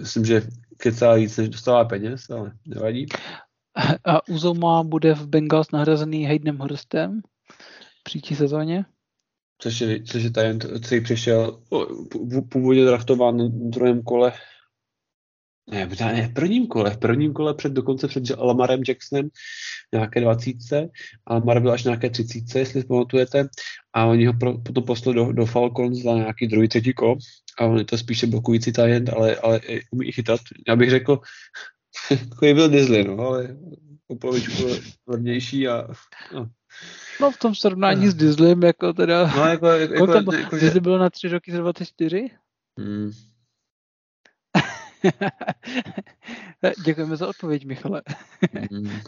B: Myslím, že kecá víc, než dostává peněz, ale nevadí.
A: A Uzoma bude v Bengals nahrazený Haydenem Horstem v příští sezóně.
B: Což je, což je talent, který přišel původně draftován na druhém kole ne, ne, v prvním kole, v prvním kole před, dokonce před Lamarem Jacksonem nějaké 20, a Lamar byl až nějaké 30, jestli si pamatujete, a oni ho pro, potom poslali do, do Falcons za nějaký druhý, třetí kol, a on je to spíše blokující talent, ale, ale umí chytat. Já bych řekl, jako byl Disney, no, ale o polovičku hodnější a no.
A: No v tom srovnání s Disneym, jako teda...
B: No jako, jako, jako,
A: jako, jako že... bylo na tři roky za 24? Hmm. Děkujeme za odpověď, Michale.
B: mm.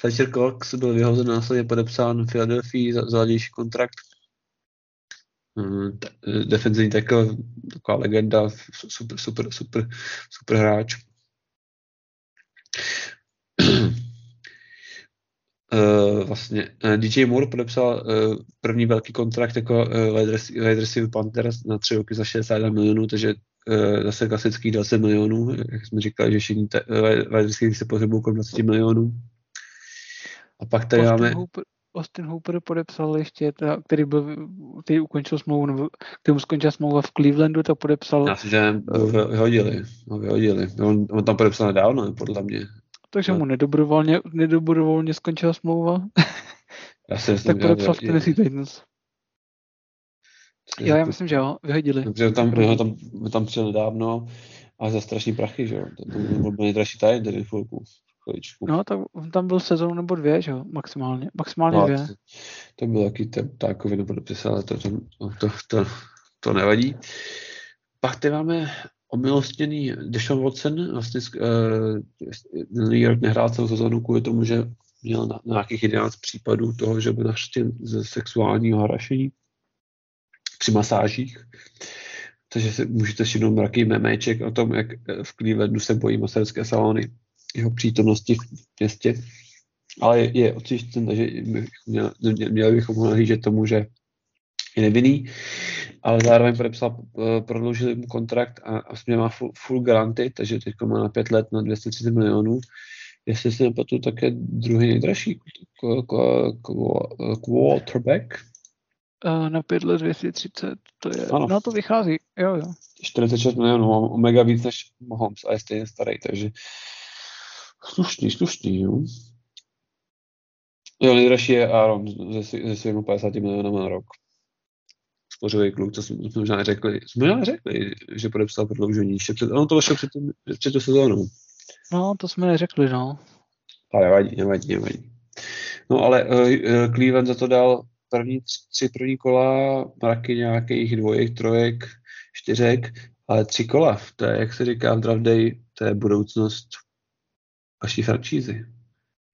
B: Fletcher Cox byl vyhozen následně podepsán v Philadelphia za, za kontrakt. Mm, defenzivní tackle, taková legenda, super, super, super, super hráč. Uh, vlastně uh, eh, DJ Moore podepsal uh, první velký kontrakt jako uh, wide Panthers na tři roky za 61 milionů, takže zase klasických 20 milionů, jak jsme říkali, že všichni wide se pohybují kolem 20 milionů. A pak tady Austin máme...
A: Hooper, Austin Hooper podepsal ještě, teda, který, byl, který ukončil smlouvu, který skončila smlouva v Clevelandu, tak podepsal...
B: Já si, že ho vyhodili, ho vyhodili. On, on tam podepsal nedávno, podle mě.
A: Takže no. mu nedobrovolně, nedobrovolně skončila smlouva.
B: Já si
A: tak podepsal v Tennessee Titans. Jo, já myslím, že jo, vyhodili.
B: Protože tam, ho tam, tam přijel dávno a za strašný prachy, že jo. To, byl nejdražší tajem tady chvilku. Chviličku.
A: No, tak tam byl sezónu nebo dvě, že jo, maximálně. Maximálně no, dvě. To,
B: to byl taky takový nebo dopis, ale to, to, to, to, to nevadí. Pak tady máme omilostněný Deshaun Watson, vlastně uh, New York nehrál celou sezónu kvůli tomu, že měl na, na nějakých 11 případů toho, že byl naštěn ze sexuálního harašení při masážích. Takže si můžete všimnout mraký memeček o tom, jak v Clevelandu se bojí maserské salony jeho přítomnosti v městě. Ale je, je takže měli, bychom ho nahlížet tomu, že je nevinný, ale zároveň podepsal, eh, prodloužili mu kontrakt a, a vlastně má full, full garanty, takže teď má na pět let na 230 milionů. Jestli si nepletu, také druhý nejdražší quarterback
A: na 5 let 230, to je, ano. no to vychází, jo, jo.
B: 46 milionů, mám mega víc než Mahomes a je stejně starý, takže slušný, slušný, jo. Jo, nejdražší je Aaron se, se svými 50 milionů na rok. Spořilý kluk, to jsme možná neřekli. Jsme možná neřekli, že podepsal prodloužení. Ještě před, ono to vaše před, před tu sezónou.
A: No, to jsme neřekli, no.
B: Ale nevadí, nevadí, nevadí. No ale uh, Cleveland za to dal první tři první kola, mraky nějakých dvojek, trojek, čtyřek, ale tři kola, to je, jak se říká v draft day, to je budoucnost vaší franšízy.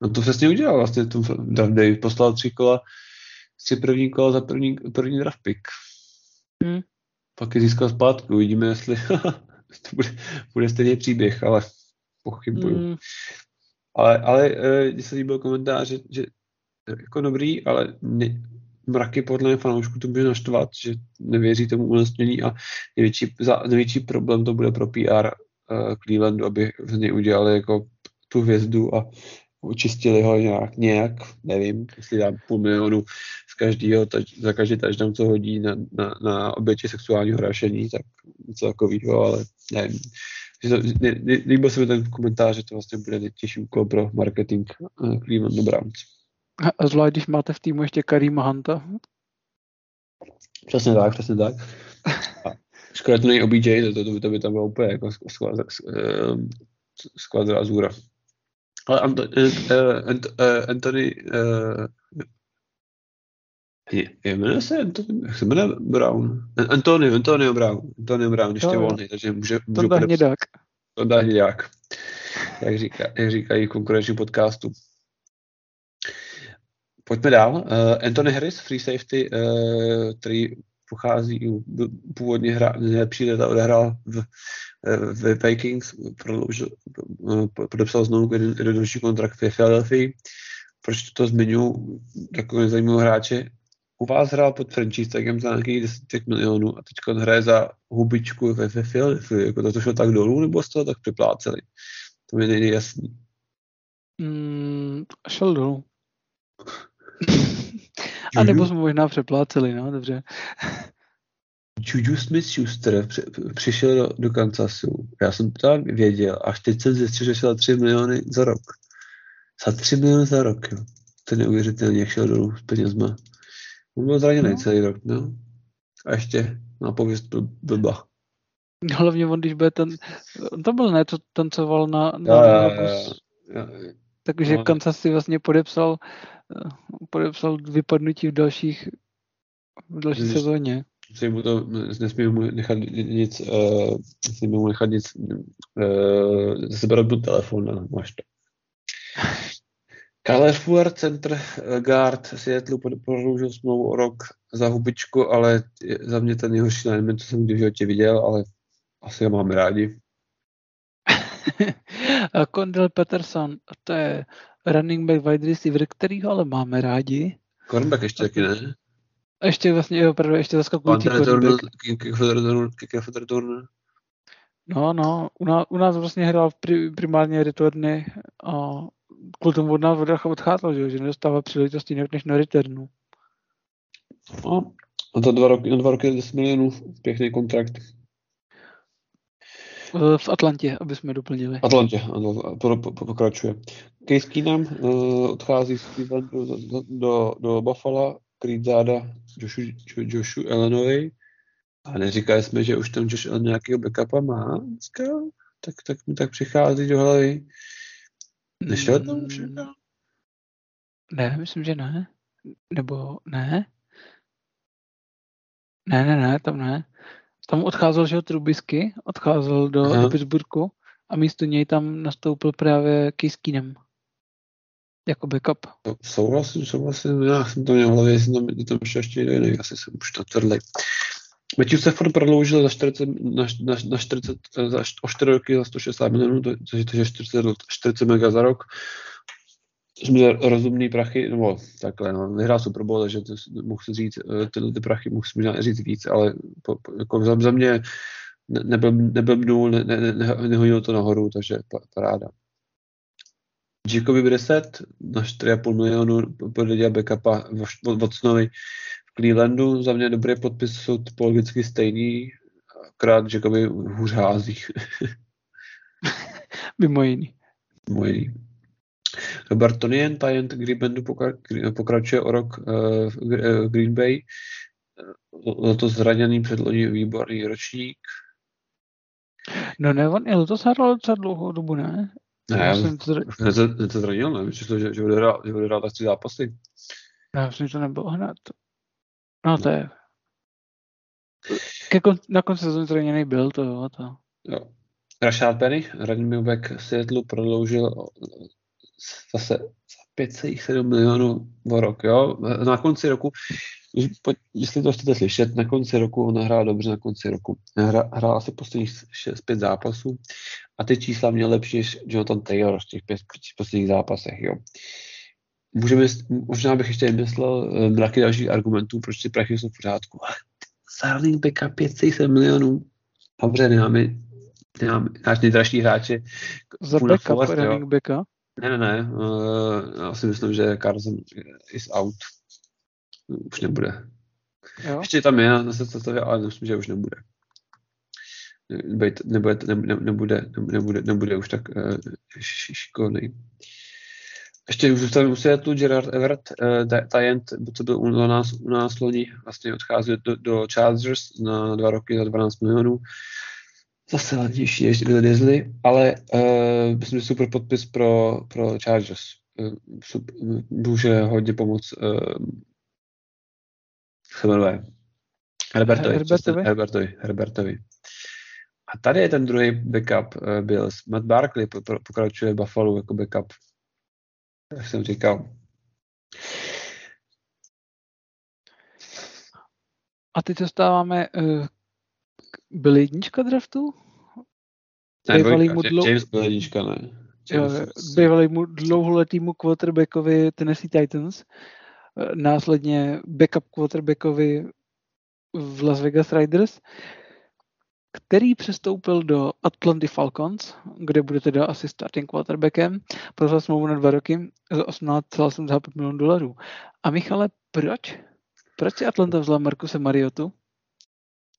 B: No to přesně udělal vlastně v draft day, poslal tři kola, tři první kola za první, první draft pick. Hmm. Pak je získal zpátky, uvidíme, jestli to bude, bude stejný příběh, ale pochybuju. Hmm. Ale, ale eh, když se líbil komentář, že, že jako dobrý, ale ne, mraky podle fanoušků to bude naštvat, že nevěří tomu ulesnění a největší, za, největší problém to bude pro PR uh, eh, Clevelandu, aby z něj udělali jako tu hvězdu a, Učistili ho nějak, nějak, nevím, jestli dám půl milionu z každého, za každý touchdown, co hodí na, na, na oběti sexuálního hrášení, tak něco takového, ale nevím. Líbil se mi ten komentář, že to vlastně bude nejtěžší úkol pro marketing uh, Cleveland Browns.
A: A zvlášť, když máte v týmu ještě Karima Hanta.
B: Přesně tak, přesně tak. A škoda to není OBJ, to, to, to, to by tam bylo úplně jako sklad, sklad zázura. Ale Anto, uh, Ant, uh, Anthony uh, je, jmenuje se Anthony, jak se jmenuje Brown? Antonio, Antonio Brown. Antonio Brown, ještě volný, takže může...
A: to dá hnědák.
B: To dá hnědák. Jak, říká, jak říkají konkurenční podcastu. Pojďme dál. Uh, Anthony Harris, free safety, uh, který pochází, původně hra, nejlepší leta odehrál v, v Vikings, prodloužil, podepsal znovu jeden další kontrakt v Philadelphia. Proč to zmiňuji takový zajímavý hráče? U vás hrál pod franchise tagem za nějakých 10 milionů a teď hraje za hubičku ve, ve Philadelphia. Jako to, to šlo tak dolů, nebo jste to tak připláceli? To mi nejde jasný.
A: Mm, šel dolů. A nebo jsme možná přepláceli, no, dobře.
B: Juju Smith-Schuster přišel do, do Kansasu. Já jsem to věděl, až teď jsem zjistil, že šel 3 miliony za rok. Za 3 miliony za rok, jo. To je neuvěřitelně, jak šel dolů s penězma. On byl zraněný no. celý rok, no. A ještě na pověst blba.
A: Hlavně on, když bude ten, on to byl ne, to tancoval na, na
B: já, já, já, já,
A: takže no, Kansas si vlastně podepsal, podepsal vypadnutí v dalších v další Když, sezóně.
B: Si mu to, nesmí mu nechat nic, uh, nesmí mu nechat nic, uh, zase beru telefon a máš to. Kyle Fuller, center guard Seattle prodloužil smlouvu o rok za hubičku, ale za mě ten nejhorší lineman, co jsem kdy v životě viděl, ale asi ho máme rádi.
A: Condell Peterson, to je running back wide receiver, kterýho ale máme rádi.
B: Cornerback ještě taky ne?
A: Ještě vlastně, jo, opravdu, ještě zaskakující cornerback. No, no, u nás, u nás vlastně hrál pri, primárně returny a kvůli tomu od nás odcházel, že, že nedostává příležitosti jinak než na returnu.
B: No, a to dva roky, na dva roky 10 milionů, pěkný kontrakt.
A: Eh, v Atlantě, aby jsme doplnili.
B: Atlantě, ano, to pokračuje. Case Keenum uh, odchází z Clevelandu do, do, do Buffalo, krýt záda Joshu, Joshu Illinois. A neříkali jsme, že už tam Josh Allen nějakého backupa má dneska? Tak, tak mi tak přichází do hlavy. Nešel tam už?
A: Ne, myslím, že ne. Nebo ne? Ne, ne, ne, tam ne. Tam odcházel, že Trubisky, odcházel do, Aha. do Pittsburghu a místo něj tam nastoupil právě Kiskinem. Jako backup.
B: Souhlasím, souhlasím, já jsem to měl v hlavě, jestli tam, tam ještě ještě jiný, asi jsem už to tvrdlej. Matthew Stafford prodloužil za 40, na, na, na 40, za, o 4 roky za 160 milionů, což je 40, 40 mega za rok jsme rozumný prachy, nebo takhle, no, vyhrál Super Bowl, takže to, mohu si říct, eh, tyhle ty prachy mohu si možná říct víc, ale po, po, jako za, za mě nebyl, nebyl mnul, ne, ne, ne, nehodil to nahoru, takže paráda. Jacoby Brissett na 4,5 milionu podle backupa Watsonovi v Clevelandu. Za mě dobrý podpis jsou typologicky stejný, akorát Jacoby hůř hází.
A: Mimo jiný.
B: Mimo jiný. Bartonian Tyrant Greenbandu pokračuje o rok uh, v Green Bay. Letos zraněný předloni výborný ročník.
A: No ne, on je letos hrál docela dlouhou dobu, ne?
B: Ne, já jsem to, zra... to zranil, ne? Myslím, že, že odehrál, že odehrál tak tři zápasy.
A: Já myslím, že to nebylo hned. No to je... Ke kon, na konci sezóny zraněný byl, to jo. To.
B: jo. Rashad Penny, running back Seattle, prodloužil zase za 5,7 milionů v rok. Jo? Na konci roku, jestli to chcete slyšet, na konci roku on hrál dobře na konci roku. Hra, hrál asi posledních 6-5 zápasů a ty čísla měl lepší než Jonathan Taylor v těch pět posledních zápasech. Jo? Můžeme, možná bych ještě myslel eh, mraky dalších argumentů, proč ty prachy jsou v pořádku. Ale running backa 5,7 milionů. Dobře, nemáme, nemáme náš nejdražší hráče.
A: Za backup running backa?
B: Ne, ne, ne. Uh, já si myslím, že Carson is out. Už nebude. Jo? Ještě tam je na sestavě, ale myslím, že už nebude. Nebude, nebude, nebude, nebude, nebude už tak uh, šikovný. Ještě už zůstane u tu Gerard Everett, uh, Tajent, co byl u nás, u nás loni, vlastně odchází do, do Chargers na dva roky za 12 milionů. Zase levnější než Will Disley, ale uh, myslím, že super podpis pro, pro Chargers. Uh, super, může hodně pomoct uh, se jmenuje Herbertovi. Herbertovi. Herbertovi. Herbertovi. A tady je ten druhý backup uh, Bills. Matt Barkley pokračuje Buffalo jako backup. Jak jsem říkal.
A: A teď se stáváme uh, byl jednička draftu?
B: Ne, bývalý mu dlou... James byl jednička, ne.
A: bývalý mu dlouholetýmu quarterbackovi Tennessee Titans, následně backup quarterbackovi v Las Vegas Riders, který přestoupil do Atlanty Falcons, kde bude teda asi starting quarterbackem, pro smlouvu na dva roky za 18,75 milionů dolarů. A Michale, proč? Proč si Atlanta vzala Markuse Mariotu?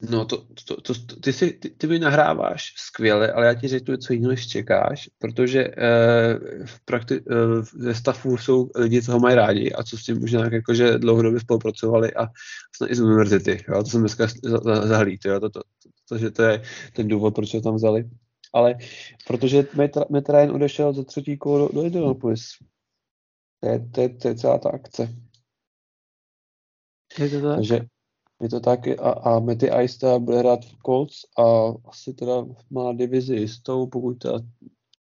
B: No, to, to, to, ty, si, ty, ty mi nahráváš skvěle, ale já ti řeknu co jiného, než čekáš, protože eh, v prakti- eh, ve stavu jsou lidi, co ho mají rádi a co s tím možná jakože dlouhodobě spolupracovali a snad i z univerzity. Jo? To jsem dneska zahlít, jo? To, to, to, to, že to je ten důvod, proč ho tam vzali. Ale protože Ryan odešel za třetí kolo do, do Indianapolis. To je, to, je, to je celá ta akce.
A: Je to tak? Takže,
B: je to tak a, a Matty Ice teda bude hrát v Colts a asi teda má divizi jistou, pokud teda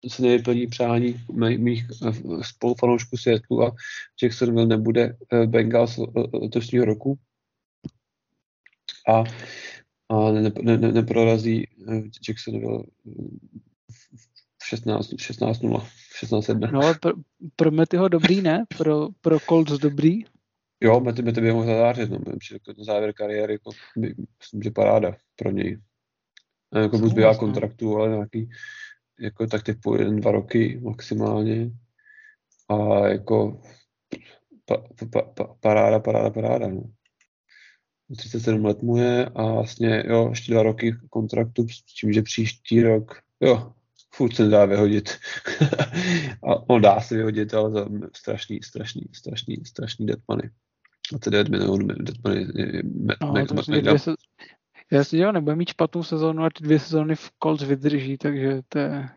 B: se nevyplní přání mých eh, spolufanoušků světlu a Jacksonville nebude eh, Bengals letošního roku a, a ne, ne, ne, neprorazí eh, Jacksonville v 16, 16 0, 16 1.
A: No, pro, pro Mattyho dobrý, ne? Pro, pro Colts dobrý?
B: Jo, Mety, Mety by mohl zadářit, no, myslím, že na závěr kariéry, jako, myslím, že paráda pro něj. A jako mu zbývá kontraktu, ale nějaký, jako tak typu jeden, dva roky maximálně. A jako pa, pa, pa, paráda, paráda, paráda, no. 37 let mu je a vlastně, jo, ještě dva roky kontraktu, s tím, že příští rok, jo, furt se dá vyhodit. a on dá se vyhodit, ale za strašný, strašný, strašný, strašný dead money. 29 milionů.
A: No, já si dělám, nebude mít špatnou sezónu a ty dvě sezóny v Colts vydrží, takže to je...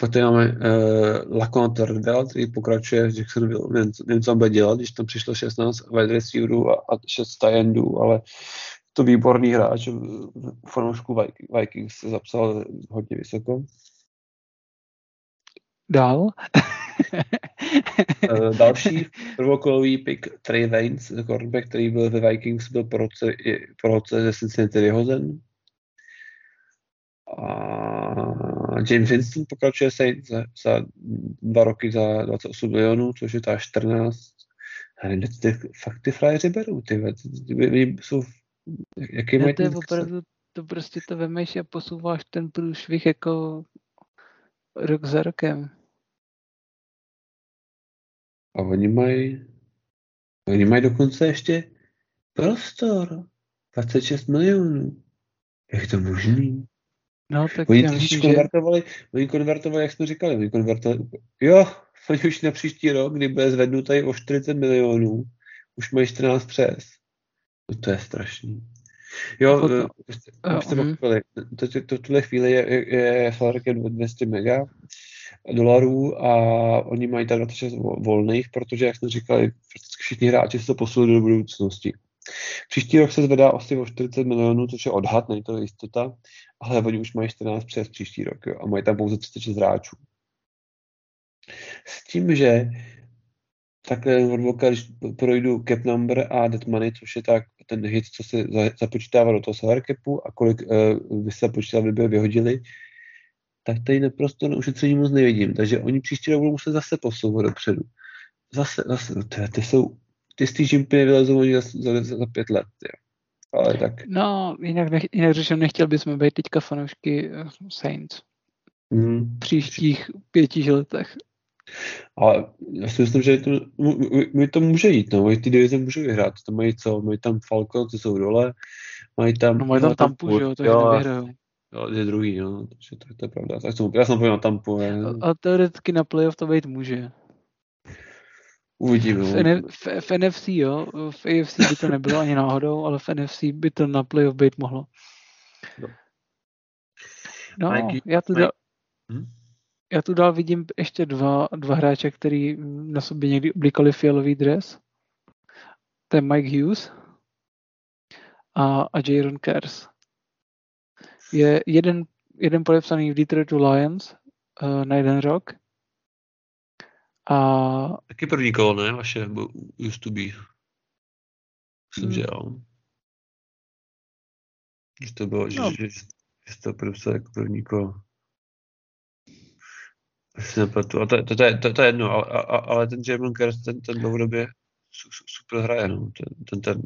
B: Pak tady máme uh, Lacon Tordell, který pokračuje v Jacksonville, nevím, nevím, co bude dělat, když tam přišlo 16 wide receiverů a, a 6 tajendů, ale to výborný hráč, fanoušku Vikings se zapsal hodně vysoko.
A: Dál.
B: uh, další prvokolový pick Trey Waynes, quarterback, který byl ve Vikings, byl po roce, po roce ze Cincinnati vyhozen. A James Winston pokračuje se za, za dva roky za 28 milionů, což je ta 14. Ty, ty, fakt ty frajeři berou, ty, ty, ty, ty jsou, jaký mají
A: to je opravdu, to prostě to vemeš a posouváš ten průšvih jako rok za rokem.
B: A oni mají, oni mají dokonce ještě prostor. 26 milionů. Jak to možný?
A: No, tak
B: oni totiž že... konvertovali, oni konvertovali, jak jsme říkali, oni konvertovali, jo, oni už na příští rok, kdy bude zvednutý o 40 milionů, už mají 14 přes. No to je strašný. Jo, jako Potom, no, eh, jste, uh, jste um. to, to, to, tuhle chvíli je, je, je 200 mega, dolarů a oni mají tak 26 volných, protože, jak jsme říkali, všichni hráči se to posunuли do budoucnosti. Příští rok se zvedá asi o 40 milionů, což je odhad, není to jistota, ale oni už mají 14 přes příští rok jo, a mají tam pouze 36 hráčů. S tím, že takhle od když projdu cap number a dead money, což je tak ten hit, co se započítává do toho salary capu a kolik uh, by se započítalo, by by vyhodili, tak tady naprosto na ušetření moc nevidím. Takže oni příští rok budou muset zase posouvat dopředu. Zase, zase, no ty, ty jsou, ty z té žimpy vylezou oni za, za, za, pět let. Jo. Ale tak.
A: No, jinak, nech, jinak řečeno, nechtěl bychom být teďka fanoušky uh, Saints. hmm. v příštích pěti letech.
B: Ale já si myslím, že to, mi to může jít, no, ty divize můžou vyhrát, to mají co, mají tam Falcon, co jsou dole, mají tam...
A: No mají tam Tampu, že jo, takže jo, nevyhrajou.
B: Jo, je druhý, no, takže to, to je pravda. Tak jsem, já jsem na Tampu. Je.
A: A, a teoreticky na playoff to být může.
B: Uvidíme.
A: V, N- v, v NFC, jo, v AFC by to nebylo ani náhodou, ale v NFC by to na playoff být mohlo. No, no já tu dal, hm? já tu dál vidím ještě dva, dva hráče, který na sobě někdy oblíkali fialový dres. To je Mike Hughes a, a Jaron Kers. Je jeden, jeden podepsaný v Detroitu Lions uh, na jeden rok a...
B: Taky první kolo, ne? Vaše used to be. Myslím, hmm. že jo. Že to bylo, že, no. že, že, že to podepsal jako první kolo. Si nepletu. A to, to, to, je, to, to je jedno, ale, ale ten Jamon Kerr, ten, ten dlouhodobě super hraje, no. Ten, ten, ten,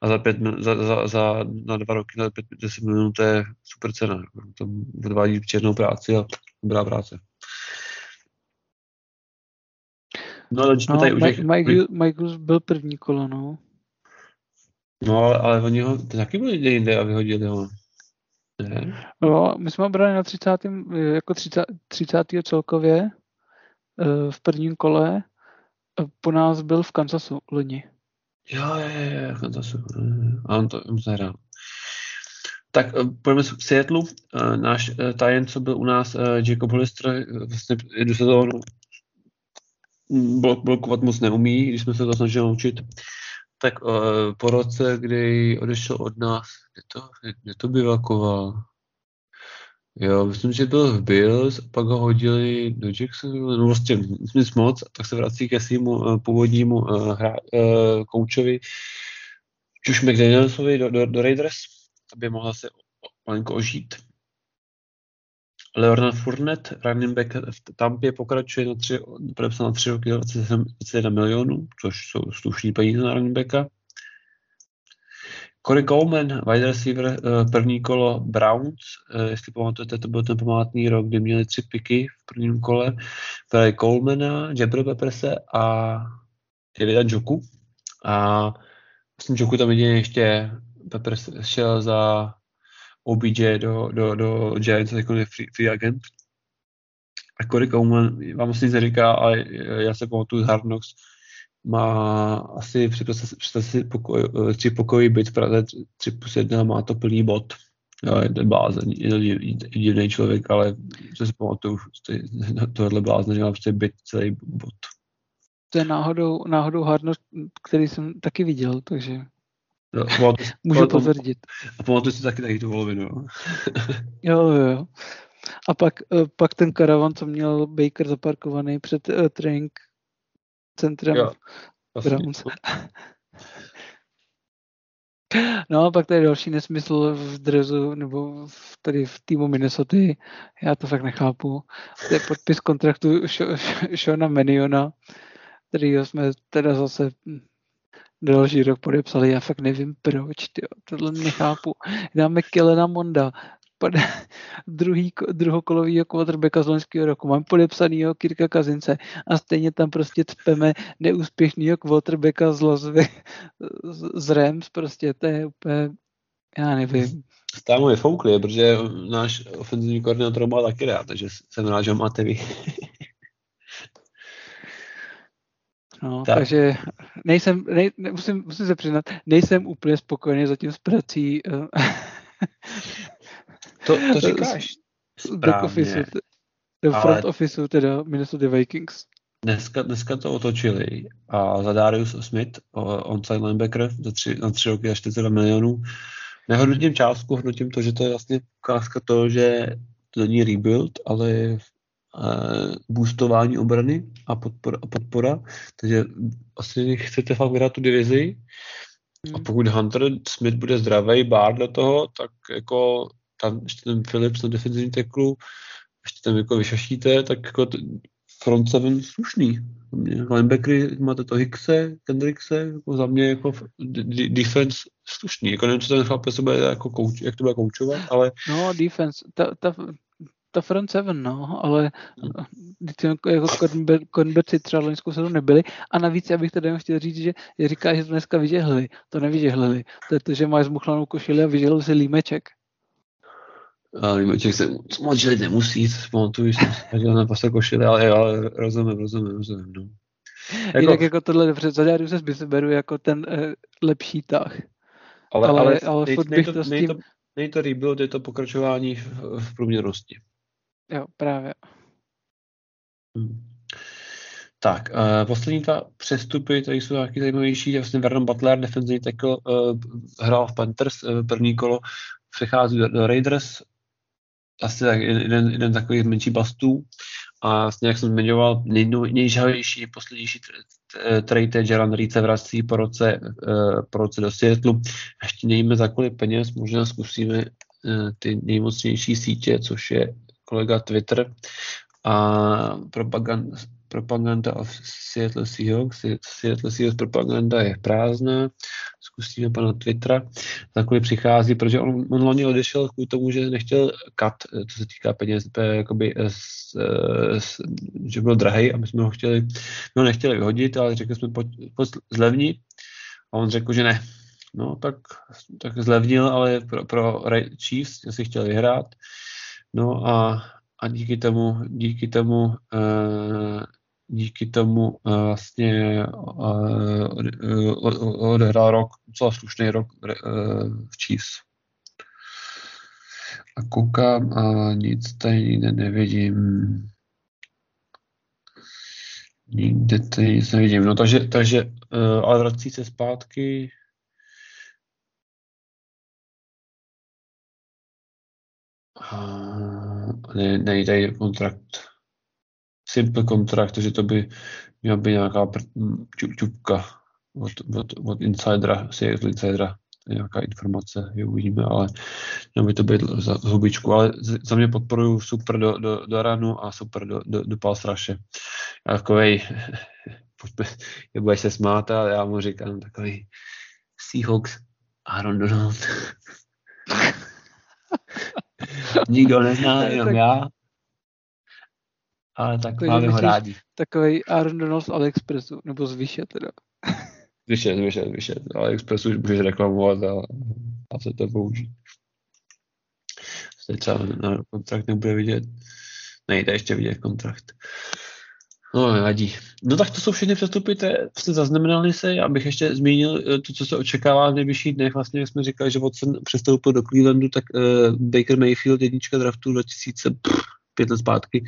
B: a za pět, za, za, za, na dva roky, na pět, deset minut, to je super cena. Tam odvádí černou práci a dobrá práce.
A: No, ale no, tady Mike, Mike, Mike byl první kolo, no.
B: No, ale, ale oni ho taky byli jinde a vyhodili ho. Ne?
A: No, my jsme ho brali na 30. jako 30. 30. celkově eh, v prvním kole. Po nás byl v Kansasu loni.
B: Jo, jo, jo, v Kansasu. A on to, on to hrál. Tak eh, pojďme v Seattle. Eh, náš tajen, co byl u nás, Jacob Hollister, vlastně jednu sezónu blokovat moc neumí, když jsme se to snažili naučit. Tak po roce, kdy odešel od nás, kde to, kde to bivakoval? Jo, myslím, že byl v Bills, pak ho hodili do Jacksonville, no vlastně nic moc, tak se vrací ke svýmu uh, původnímu uh, hra, uh, koučovi, Josh McDanielsovi do, do, do Raiders, aby mohla se malinko ožít. Leonard Fournette, running back v Tampě, pokračuje na tři, na tři roky 21 milionů, což jsou slušní peníze na running backa. Corey Coleman, wide receiver, eh, první kolo Browns, eh, jestli pamatujete, to byl ten památný rok, kdy měli tři piky v prvním kole. Právě Colemana, Jabro Pepperse a Davida Joku. A myslím, Joku tam jedině ještě Peppers šel za OBJ do, do, do Giants jako free, free agent. A Corey Coleman vám asi nic neříká, ale já se pamatuju z Hard Knocks, má asi představte si pokoj, tři pokojí byt v Praze, tři plus jedna, má to plný bod. Jo, je to blázen, je to divný člověk, ale co si pamatuju, tohle blázen, že má prostě byt celý bod.
A: To je náhodou, náhodou Hard Knocks, který jsem taky viděl, takže
B: No,
A: Můžu potvrdit.
B: A pamatuju si taky taky tu volovinu.
A: jo, jo, jo. A pak, eh, pak ten karavan, co měl Baker zaparkovaný před uh, training centrem jo, Browns. No a pak tady další nesmysl v drezu, nebo v, tady v týmu Minnesota. Já to fakt nechápu. To je podpis kontraktu Shona Meniona, který jsme teda zase další rok podepsali, já fakt nevím proč, tyjo, tohle nechápu. Dáme Kelena Monda, druhý, druhokolovýho quarterbacka z loňského roku. Mám podepsanýho Kirka Kazince a stejně tam prostě cpeme neúspěšnýho quarterbacka z Las z Rams, prostě to je úplně, já nevím.
B: Stále je foukli, protože náš ofenzivní koordinátor má taky rád, takže jsem rád, že ho máte vy.
A: No, tak. takže nejsem, nej, musím, musím se přiznat, nejsem úplně spokojený zatím s prací.
B: To, to říkáš
A: Back office, do front ale... officeu teda Minnesota Vikings.
B: Dneska, dneska to otočili a za Darius Smith, onside linebacker, za tři, na tři roky a 42 milionů. Nehodnotím částku, hodnotím to, že to je vlastně ukázka toho, že to není rebuild, ale uh, boostování obrany a podpora, a podpora. Takže asi chcete fakt vyhrát tu divizi. Hmm. A pokud Hunter Smith bude zdravý, Bár do toho, tak jako tam ještě ten Phillips na defenzivní teklu, ještě tam jako vyšašíte, tak jako t- front seven slušný. Linebackery máte to Hickse, Kendrickse, jako za mě jako d- defense slušný. Jako nevím, co ten chlapec se bude jako kouč, jak to bude koučovat, ale...
A: No, defense, ta, ta, ta front seven, no, ale jako, jako konberci třeba loňskou sezónu nebyli. A navíc, abych tady chtěl říct, že říká, že to dneska vyžehlili. To nevyžehlili. To je to, že máš zmuchlanou košili a vyžehlil si límeček.
B: A límeček se moc želit nemusí, pamatuju, jsem se na pasa košili, ale, ale rozumím, rozumím, rozumím, no.
A: Jako, Jinak jako tohle dobře, zadáru se beru jako ten uh, lepší tah.
B: Ale, ale, ale, ale nej, nej, to, to s tím... Není to rebuild, je to pokračování v, v průměrnosti.
A: Jo, právě.
B: Hmm. Tak, uh, poslední dva přestupy, tady jsou nějaký zajímavější. Vlastně Vernon Butler, defensivní tackle, uh, hrál v Panthers uh, první kolo, přechází do, do Raiders, asi tak jeden, jeden takový menší bastů. A vlastně, jak jsem zmiňoval, nejžavější, poslednější trade Jaron Reed se vrací po roce, po roce do Seattle. Ještě nevíme za kolik peněz, možná zkusíme ty nejmocnější sítě, což je kolega Twitter a propaganda, propaganda of Seattle Seahawks. Seattle Seahawks propaganda je prázdná. Zkusíme pana Twittera, za kolik přichází, protože on, on loni odešel kvůli tomu, že nechtěl kat, co se týká peněz, jakoby, s, s, že byl drahý a my jsme ho chtěli, ho nechtěli vyhodit, ale řekli jsme, pojď, pojď zlevni. A on řekl, že ne. No, tak, tak zlevnil, ale pro, pro Chiefs si chtěl vyhrát. No a, a díky tomu, díky tomu, díky tomu uh, vlastně uh, odehrál rok, docela slušný rok v Chiefs. A koukám a nic tady nikde nevidím. Nikde tady nic nevidím. No takže, takže ale vrací se zpátky ne, nejde kontrakt. Simple kontrakt, takže to by měla být nějaká čup, čupka od, od, od insidera, Seattle insidera, nějaká informace, je uvidíme, ale mělo by to být za hubičku, ale za mě podporuju super do, do, do ranu a super do, do, do pass rushe. Já takovej, je budeš se smát, ale já mu říkám takový Seahawks Aaron Donald. Nikdo nezná, jenom já. Ale tak Takže máme ho rádi.
A: Takový Aaron Donald z AliExpressu, nebo z Vyše teda.
B: Vyše, Vyše, Vyše. Z AliExpressu můžeš reklamovat a, a se to použít. Teď třeba na kontrakt nebude vidět. Nejde ještě vidět kontrakt. No, nevadí. No tak to jsou všechny přestupy, to vlastně zaznamenali se, abych ještě zmínil eh, to, co se očekává v nejbližších dnech. Vlastně, jak jsme říkali, že Watson přestoupil do Clevelandu, tak uh, Baker Mayfield, jednička draftu 2005 let zpátky,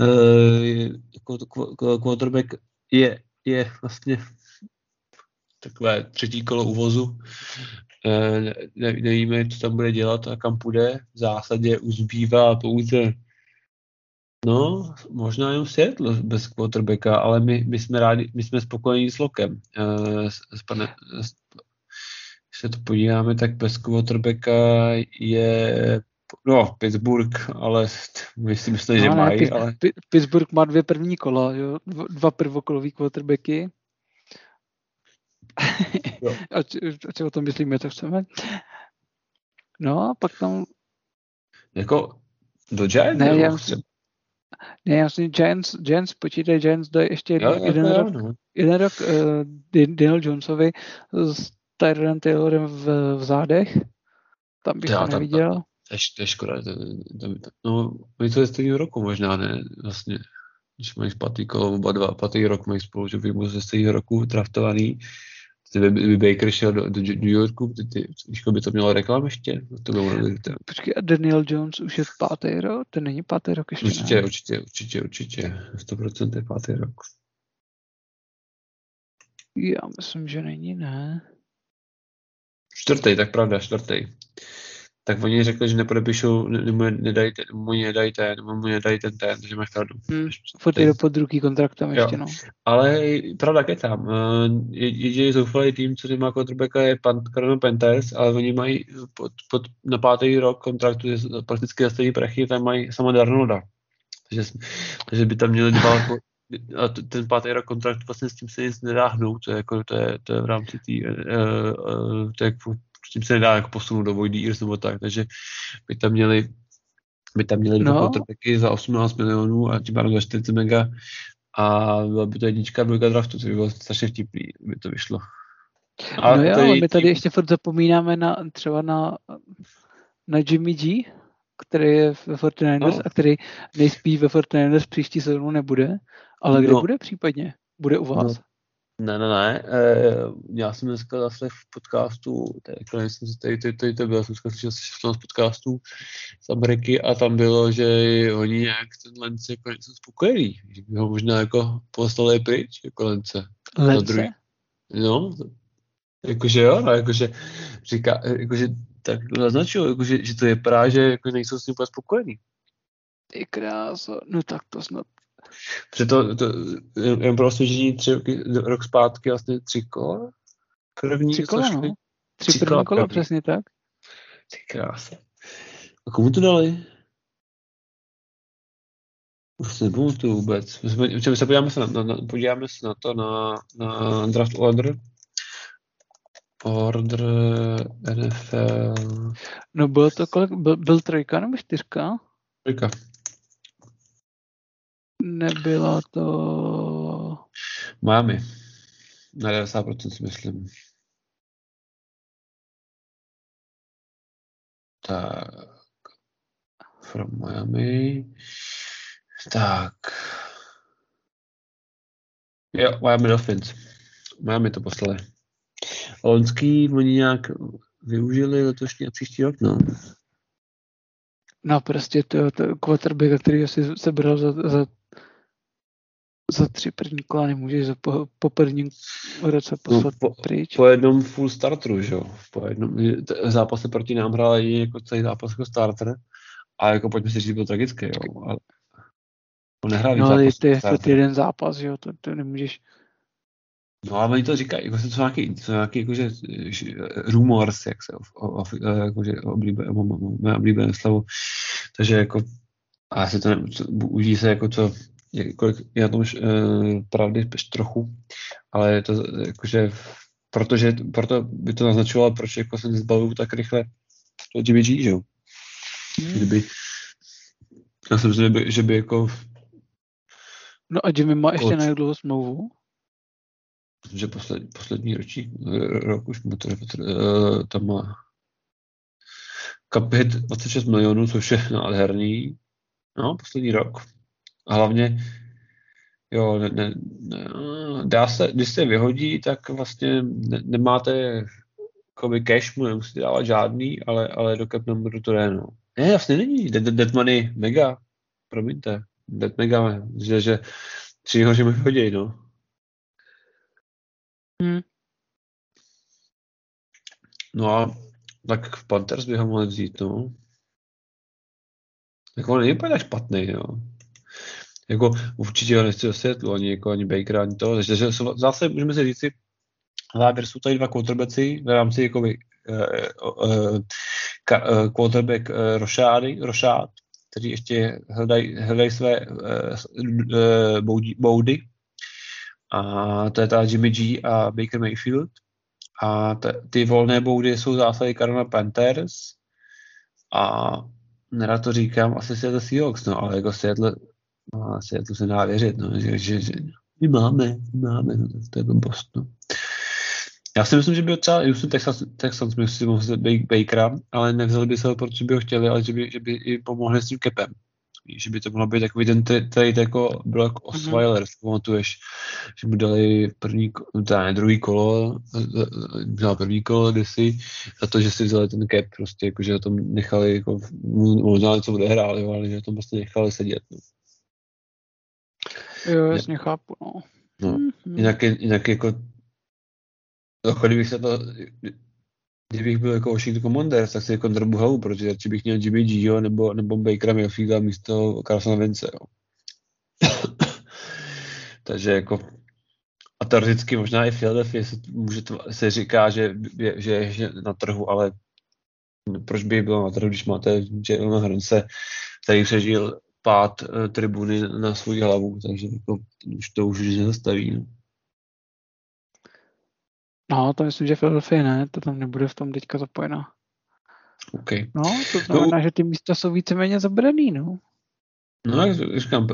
B: uh, jako quarterback je, je vlastně takové třetí kolo uvozu. Ne, nevíme, co tam bude dělat a kam půjde. V zásadě už zbývá pouze No, možná jenom Seattle bez quarterbacka, ale my, my jsme rádi, my jsme spokojení s Lokem. Uh, s, s pane, s, když se to podíváme, tak bez quarterbacka je no, Pittsburgh, ale my si myslí, no, že ne, mají. Ale...
A: Pittsburgh má dvě první kola, jo? dva prvokolový quarterbacky. a co o tom myslíme, to chceme. No a pak tam...
B: Jako do Giants?
A: Ne, já myslím, ne, já si Giants, Giants počítají, Giants dají ještě jeden, jo, jeden, rok, no. jeden rok uh, Daniel Jonesovi s Tyronem Taylorem v, v zádech. Tam bych Já, to neviděl. Tam,
B: to, je škoda. To, to, to, no, my to je stejného roku možná, ne? Vlastně, když mají pátý kolo, oba dva, pátý rok mají spolu, že by ze stejného roku draftovaný kdyby Baker šel do, do New Yorku, ty, ty, by to mělo reklam ještě? To bylo
A: neuvěřitelné. Počkej, a Daniel Jones už je pátý rok? To není pátý rok ještě,
B: Určitě, ne? určitě, určitě, určitě. 100% je pátý rok.
A: Já myslím, že není, ne?
B: Čtvrtý, tak pravda, čtvrtý tak oni řekli, že nepodepíšou, nebo nedají, ten, mu nedají ten, nebo mu nedají ten ten, takže máš pravdu.
A: Hmm, furt je pod druhý kontrakt tam ještě, no.
B: Ale pravda je tam. Eh, jediný zoufalý tým, co má quarterbacka, je Pan, Corona Panthers, ale oni mají pod, pod, na pátý rok kontraktu je prakticky stejný prachy, tam mají sama Darnolda. Takže, takže by tam měli dva a ten pátý rok kontrakt vlastně s tím se nic nedá hnout, to je, jako, to je, to je v rámci té, uh, uh, to je s tím se nedá jako posunout do Void Ears nebo tak, takže by tam měli by tam měli dva no. quarterbacky za 18 milionů a tím za 40 mega a byla by to jednička, dvojka draftu, což by bylo strašně vtipný, by to vyšlo.
A: A no jo, ale my tady ještě furt zapomínáme na, třeba na, na Jimmy G, který je ve 49ers no. a který nejspíš ve 49ers příští sezónu nebude, ale kde no. bude případně? Bude u vás? No.
B: Ne, ne, ne. E, já jsem dneska zase v podcastu, tady, jsem si tady, tady, tady to bylo, jsem slyšel z podcastu z Ameriky a tam bylo, že oni nějak ten Lence jako nejsou spokojený, že by ho možná jako poslali pryč, jako Lence.
A: Lence? Druhý,
B: no, jakože jo, no, jakože říká, jakože tak naznačil, jakože, že to je právě, že jako nejsou s ním úplně spokojený.
A: Ty kráso, no tak to snad
B: Protože to, to jen pro osvěžení tři roky, rok zpátky vlastně tři kola?
A: První, tři kola, no. Tři, tři první kola, přesně tak.
B: Ty krása. A komu to dali? Už se nepamatuju vůbec. My jsme, se podíváme se na, na, na, podíváme se na to na, na draft order. Order NFL.
A: No bylo to kolik? Byl, byl trojka nebo čtyřka?
B: Trojka.
A: Nebylo to...
B: Miami. Na 90% si myslím. Tak. From Miami. Tak. Jo, Miami Dolphins. Miami to poslali. Loňský oni nějak využili letošní a příští rok, no.
A: No prostě to, to quarterback, který si sebral za, za za tři první kola nemůžeš za po, po prvním roce no, poslat no, po, pryč.
B: Po jednom full starteru, že jo. Po jednom zápase proti nám hrál i jako celý zápas jako starter. A jako pojďme si říct, byl tragický, jo. Ale on nehrál
A: No ale to je fakt jeden zápas, jo, to, to nemůžeš.
B: No ale oni to říkají, jako jsou nějaký, jsou nějaký jakože, rumors, jak se jakože oblíbené, slovo. Takže jako, a asi to ne, uvidí se jako co, kolik je na tom uh, pravdy trochu, ale je to jakože, protože, proto by to naznačovalo, proč jako se nezbavuju tak rychle to GBG, že jo? Hmm. Kdyby, já jsem že by, že by jako
A: No a Jimmy má ještě na dlouho smlouvu?
B: Myslím, že posled, poslední ročník, rok už mu to, uh, tam má kapit 26 milionů, což je nádherný. No, poslední rok. A hlavně, jo, ne, ne, ne, dá se, když se vyhodí, tak vlastně ne, nemáte jakoby cash mu nemusíte dávat žádný, ale, ale do cap numberu to je, no. Ne, vlastně není. Dead, dead money mega. Promiňte. Dead mega, že, že tři hoři mi vyhodí, no. Hmm. No a tak v Panthers by ho mohli vzít, no. Tak on není tak špatný, jo jako určitě ho nechci osvětlu, ani, jako, ani Baker, ani to, takže že zase můžeme si říci, závěr jsou tady dva quarterbacki v rámci jako uh, uh, uh, quarterback uh, Rošády, Rošád, kteří ještě hledají, hledají své uh, uh, boudy. A to je ta Jimmy G a Baker Mayfield. A t- ty volné boudy jsou zásady Carolina Panthers. A nerad to říkám, asi Seattle Seahawks, no, ale jako Seattle No, asi to se dá věřit, no, že, že, že my máme, my máme, no, to je blbost, no. Já si myslím, že by třeba Houston Texas, Texans by si mohli Bakera, ale nevzali by se ho, protože by ho chtěli, ale že by, že by i pomohli s tím kepem. Že by to mohlo být takový ten trade jako byl jako mhm. Osweiler, mm-hmm. pamatuješ, že mu dali první, teda ne, druhý kolo, vzal první kolo kdysi, za to, že si vzali ten cap, prostě, jako, že ho tam nechali, jako, možná něco odehráli, ale že ho tam prostě nechali sedět. No.
A: Jo, jasně chápu, no.
B: no. Mm-hmm. Jinak, jinak jako jako kdybych se to, kdybych byl jako Washington Commanders, tak si jako drbu hlavu, protože radši bych měl Jimmy G, jo, nebo, nebo Bakera Mayfielda místo Carsona Vince, jo. Takže jako a teoreticky možná i Philadelphia se, může to, se říká, že, je, že je na trhu, ale proč by bylo na trhu, když máte Jalena Hrnce, který přežil pád e, tribuny na svou hlavu, takže jako, už to už nezastaví. No.
A: no, to myslím, že Philadelphia ne, to tam nebude v tom teďka zapojená.
B: Okay.
A: No, to znamená, no, že ty místa jsou víceméně zabraný, no.
B: No, jak říkám,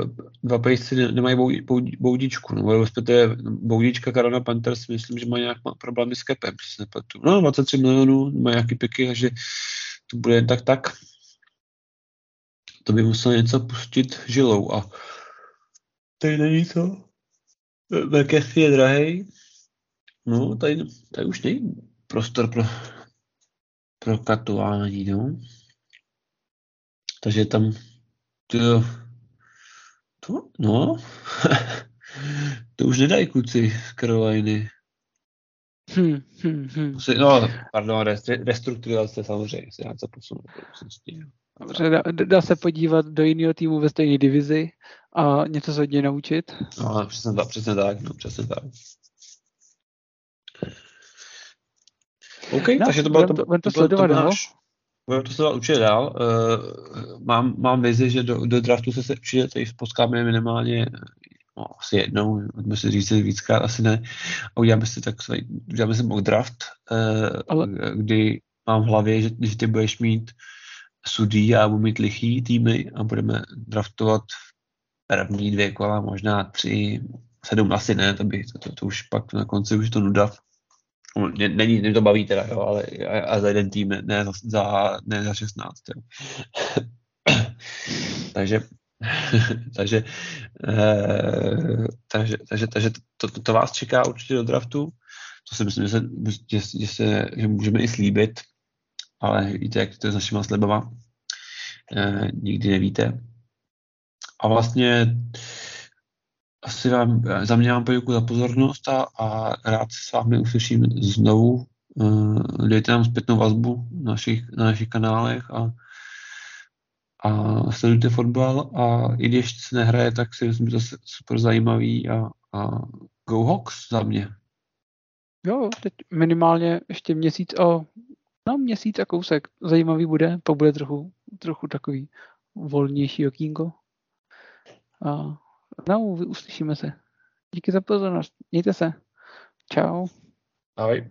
B: dva pejsci nemají boudičku, no, respektive boudička Karona Panthers, myslím, že má nějak problémy s kepem, se nepletu. No, 23 milionů, mají nějaký piky, takže to bude jen tak tak. To by musel něco pustit žilou a tady není to. McAfee je drahý. No, tady, tady už není prostor pro, pro katování, no. Takže tam to, to no, to už nedají kluci z Caroliny.
A: Hmm, hmm, hmm.
B: No, pardon, restrukturace samozřejmě se něco posunout.
A: Dobře, dá, dá, se podívat do jiného týmu ve stejné divizi a něco se od něj naučit.
B: No, přesně tak, přesně tak, no, přesně tak. OK, no, takže to bylo to, to, to, to, sledovat, to, to, Budeme to sledovat určitě dál. Uh, mám, mám vizi, že do, do draftu se, se určitě tady potkáme minimálně no, asi jednou, můžeme si říct víckrát, asi ne. A uděláme si tak uděláme si mock draft, uh, Ale... kdy mám v hlavě, že, že ty budeš mít sudí a budu mít lichý týmy a budeme draftovat první dvě kola, možná tři, sedm asi ne, to, by, to, to, to už pak na konci už to nuda. Není, mě to baví teda, jo, ale a, a za jeden tým, ne za, za, ne za 16. Jo. takže takže, eh, takže, takže, takže to, to, to, vás čeká určitě do draftu. To si myslím, že se, že, že se že můžeme i slíbit, ale víte, jak to je s našima slibama. Eh, nikdy nevíte. A vlastně asi vám, za mě vám poděkuji za pozornost a, a rád se s vámi uslyším znovu. Uh, dejte nám zpětnou vazbu na našich, na našich kanálech a, a sledujte fotbal a i když se nehraje, tak si myslím, že to super zajímavý a, a go Hawks za mě.
A: Jo, teď minimálně ještě měsíc o no měsíc a kousek zajímavý bude, pak bude trochu, trochu takový volnější okýnko. A no, uslyšíme se. Díky za pozornost. Mějte se. Čau.
B: Ahoj.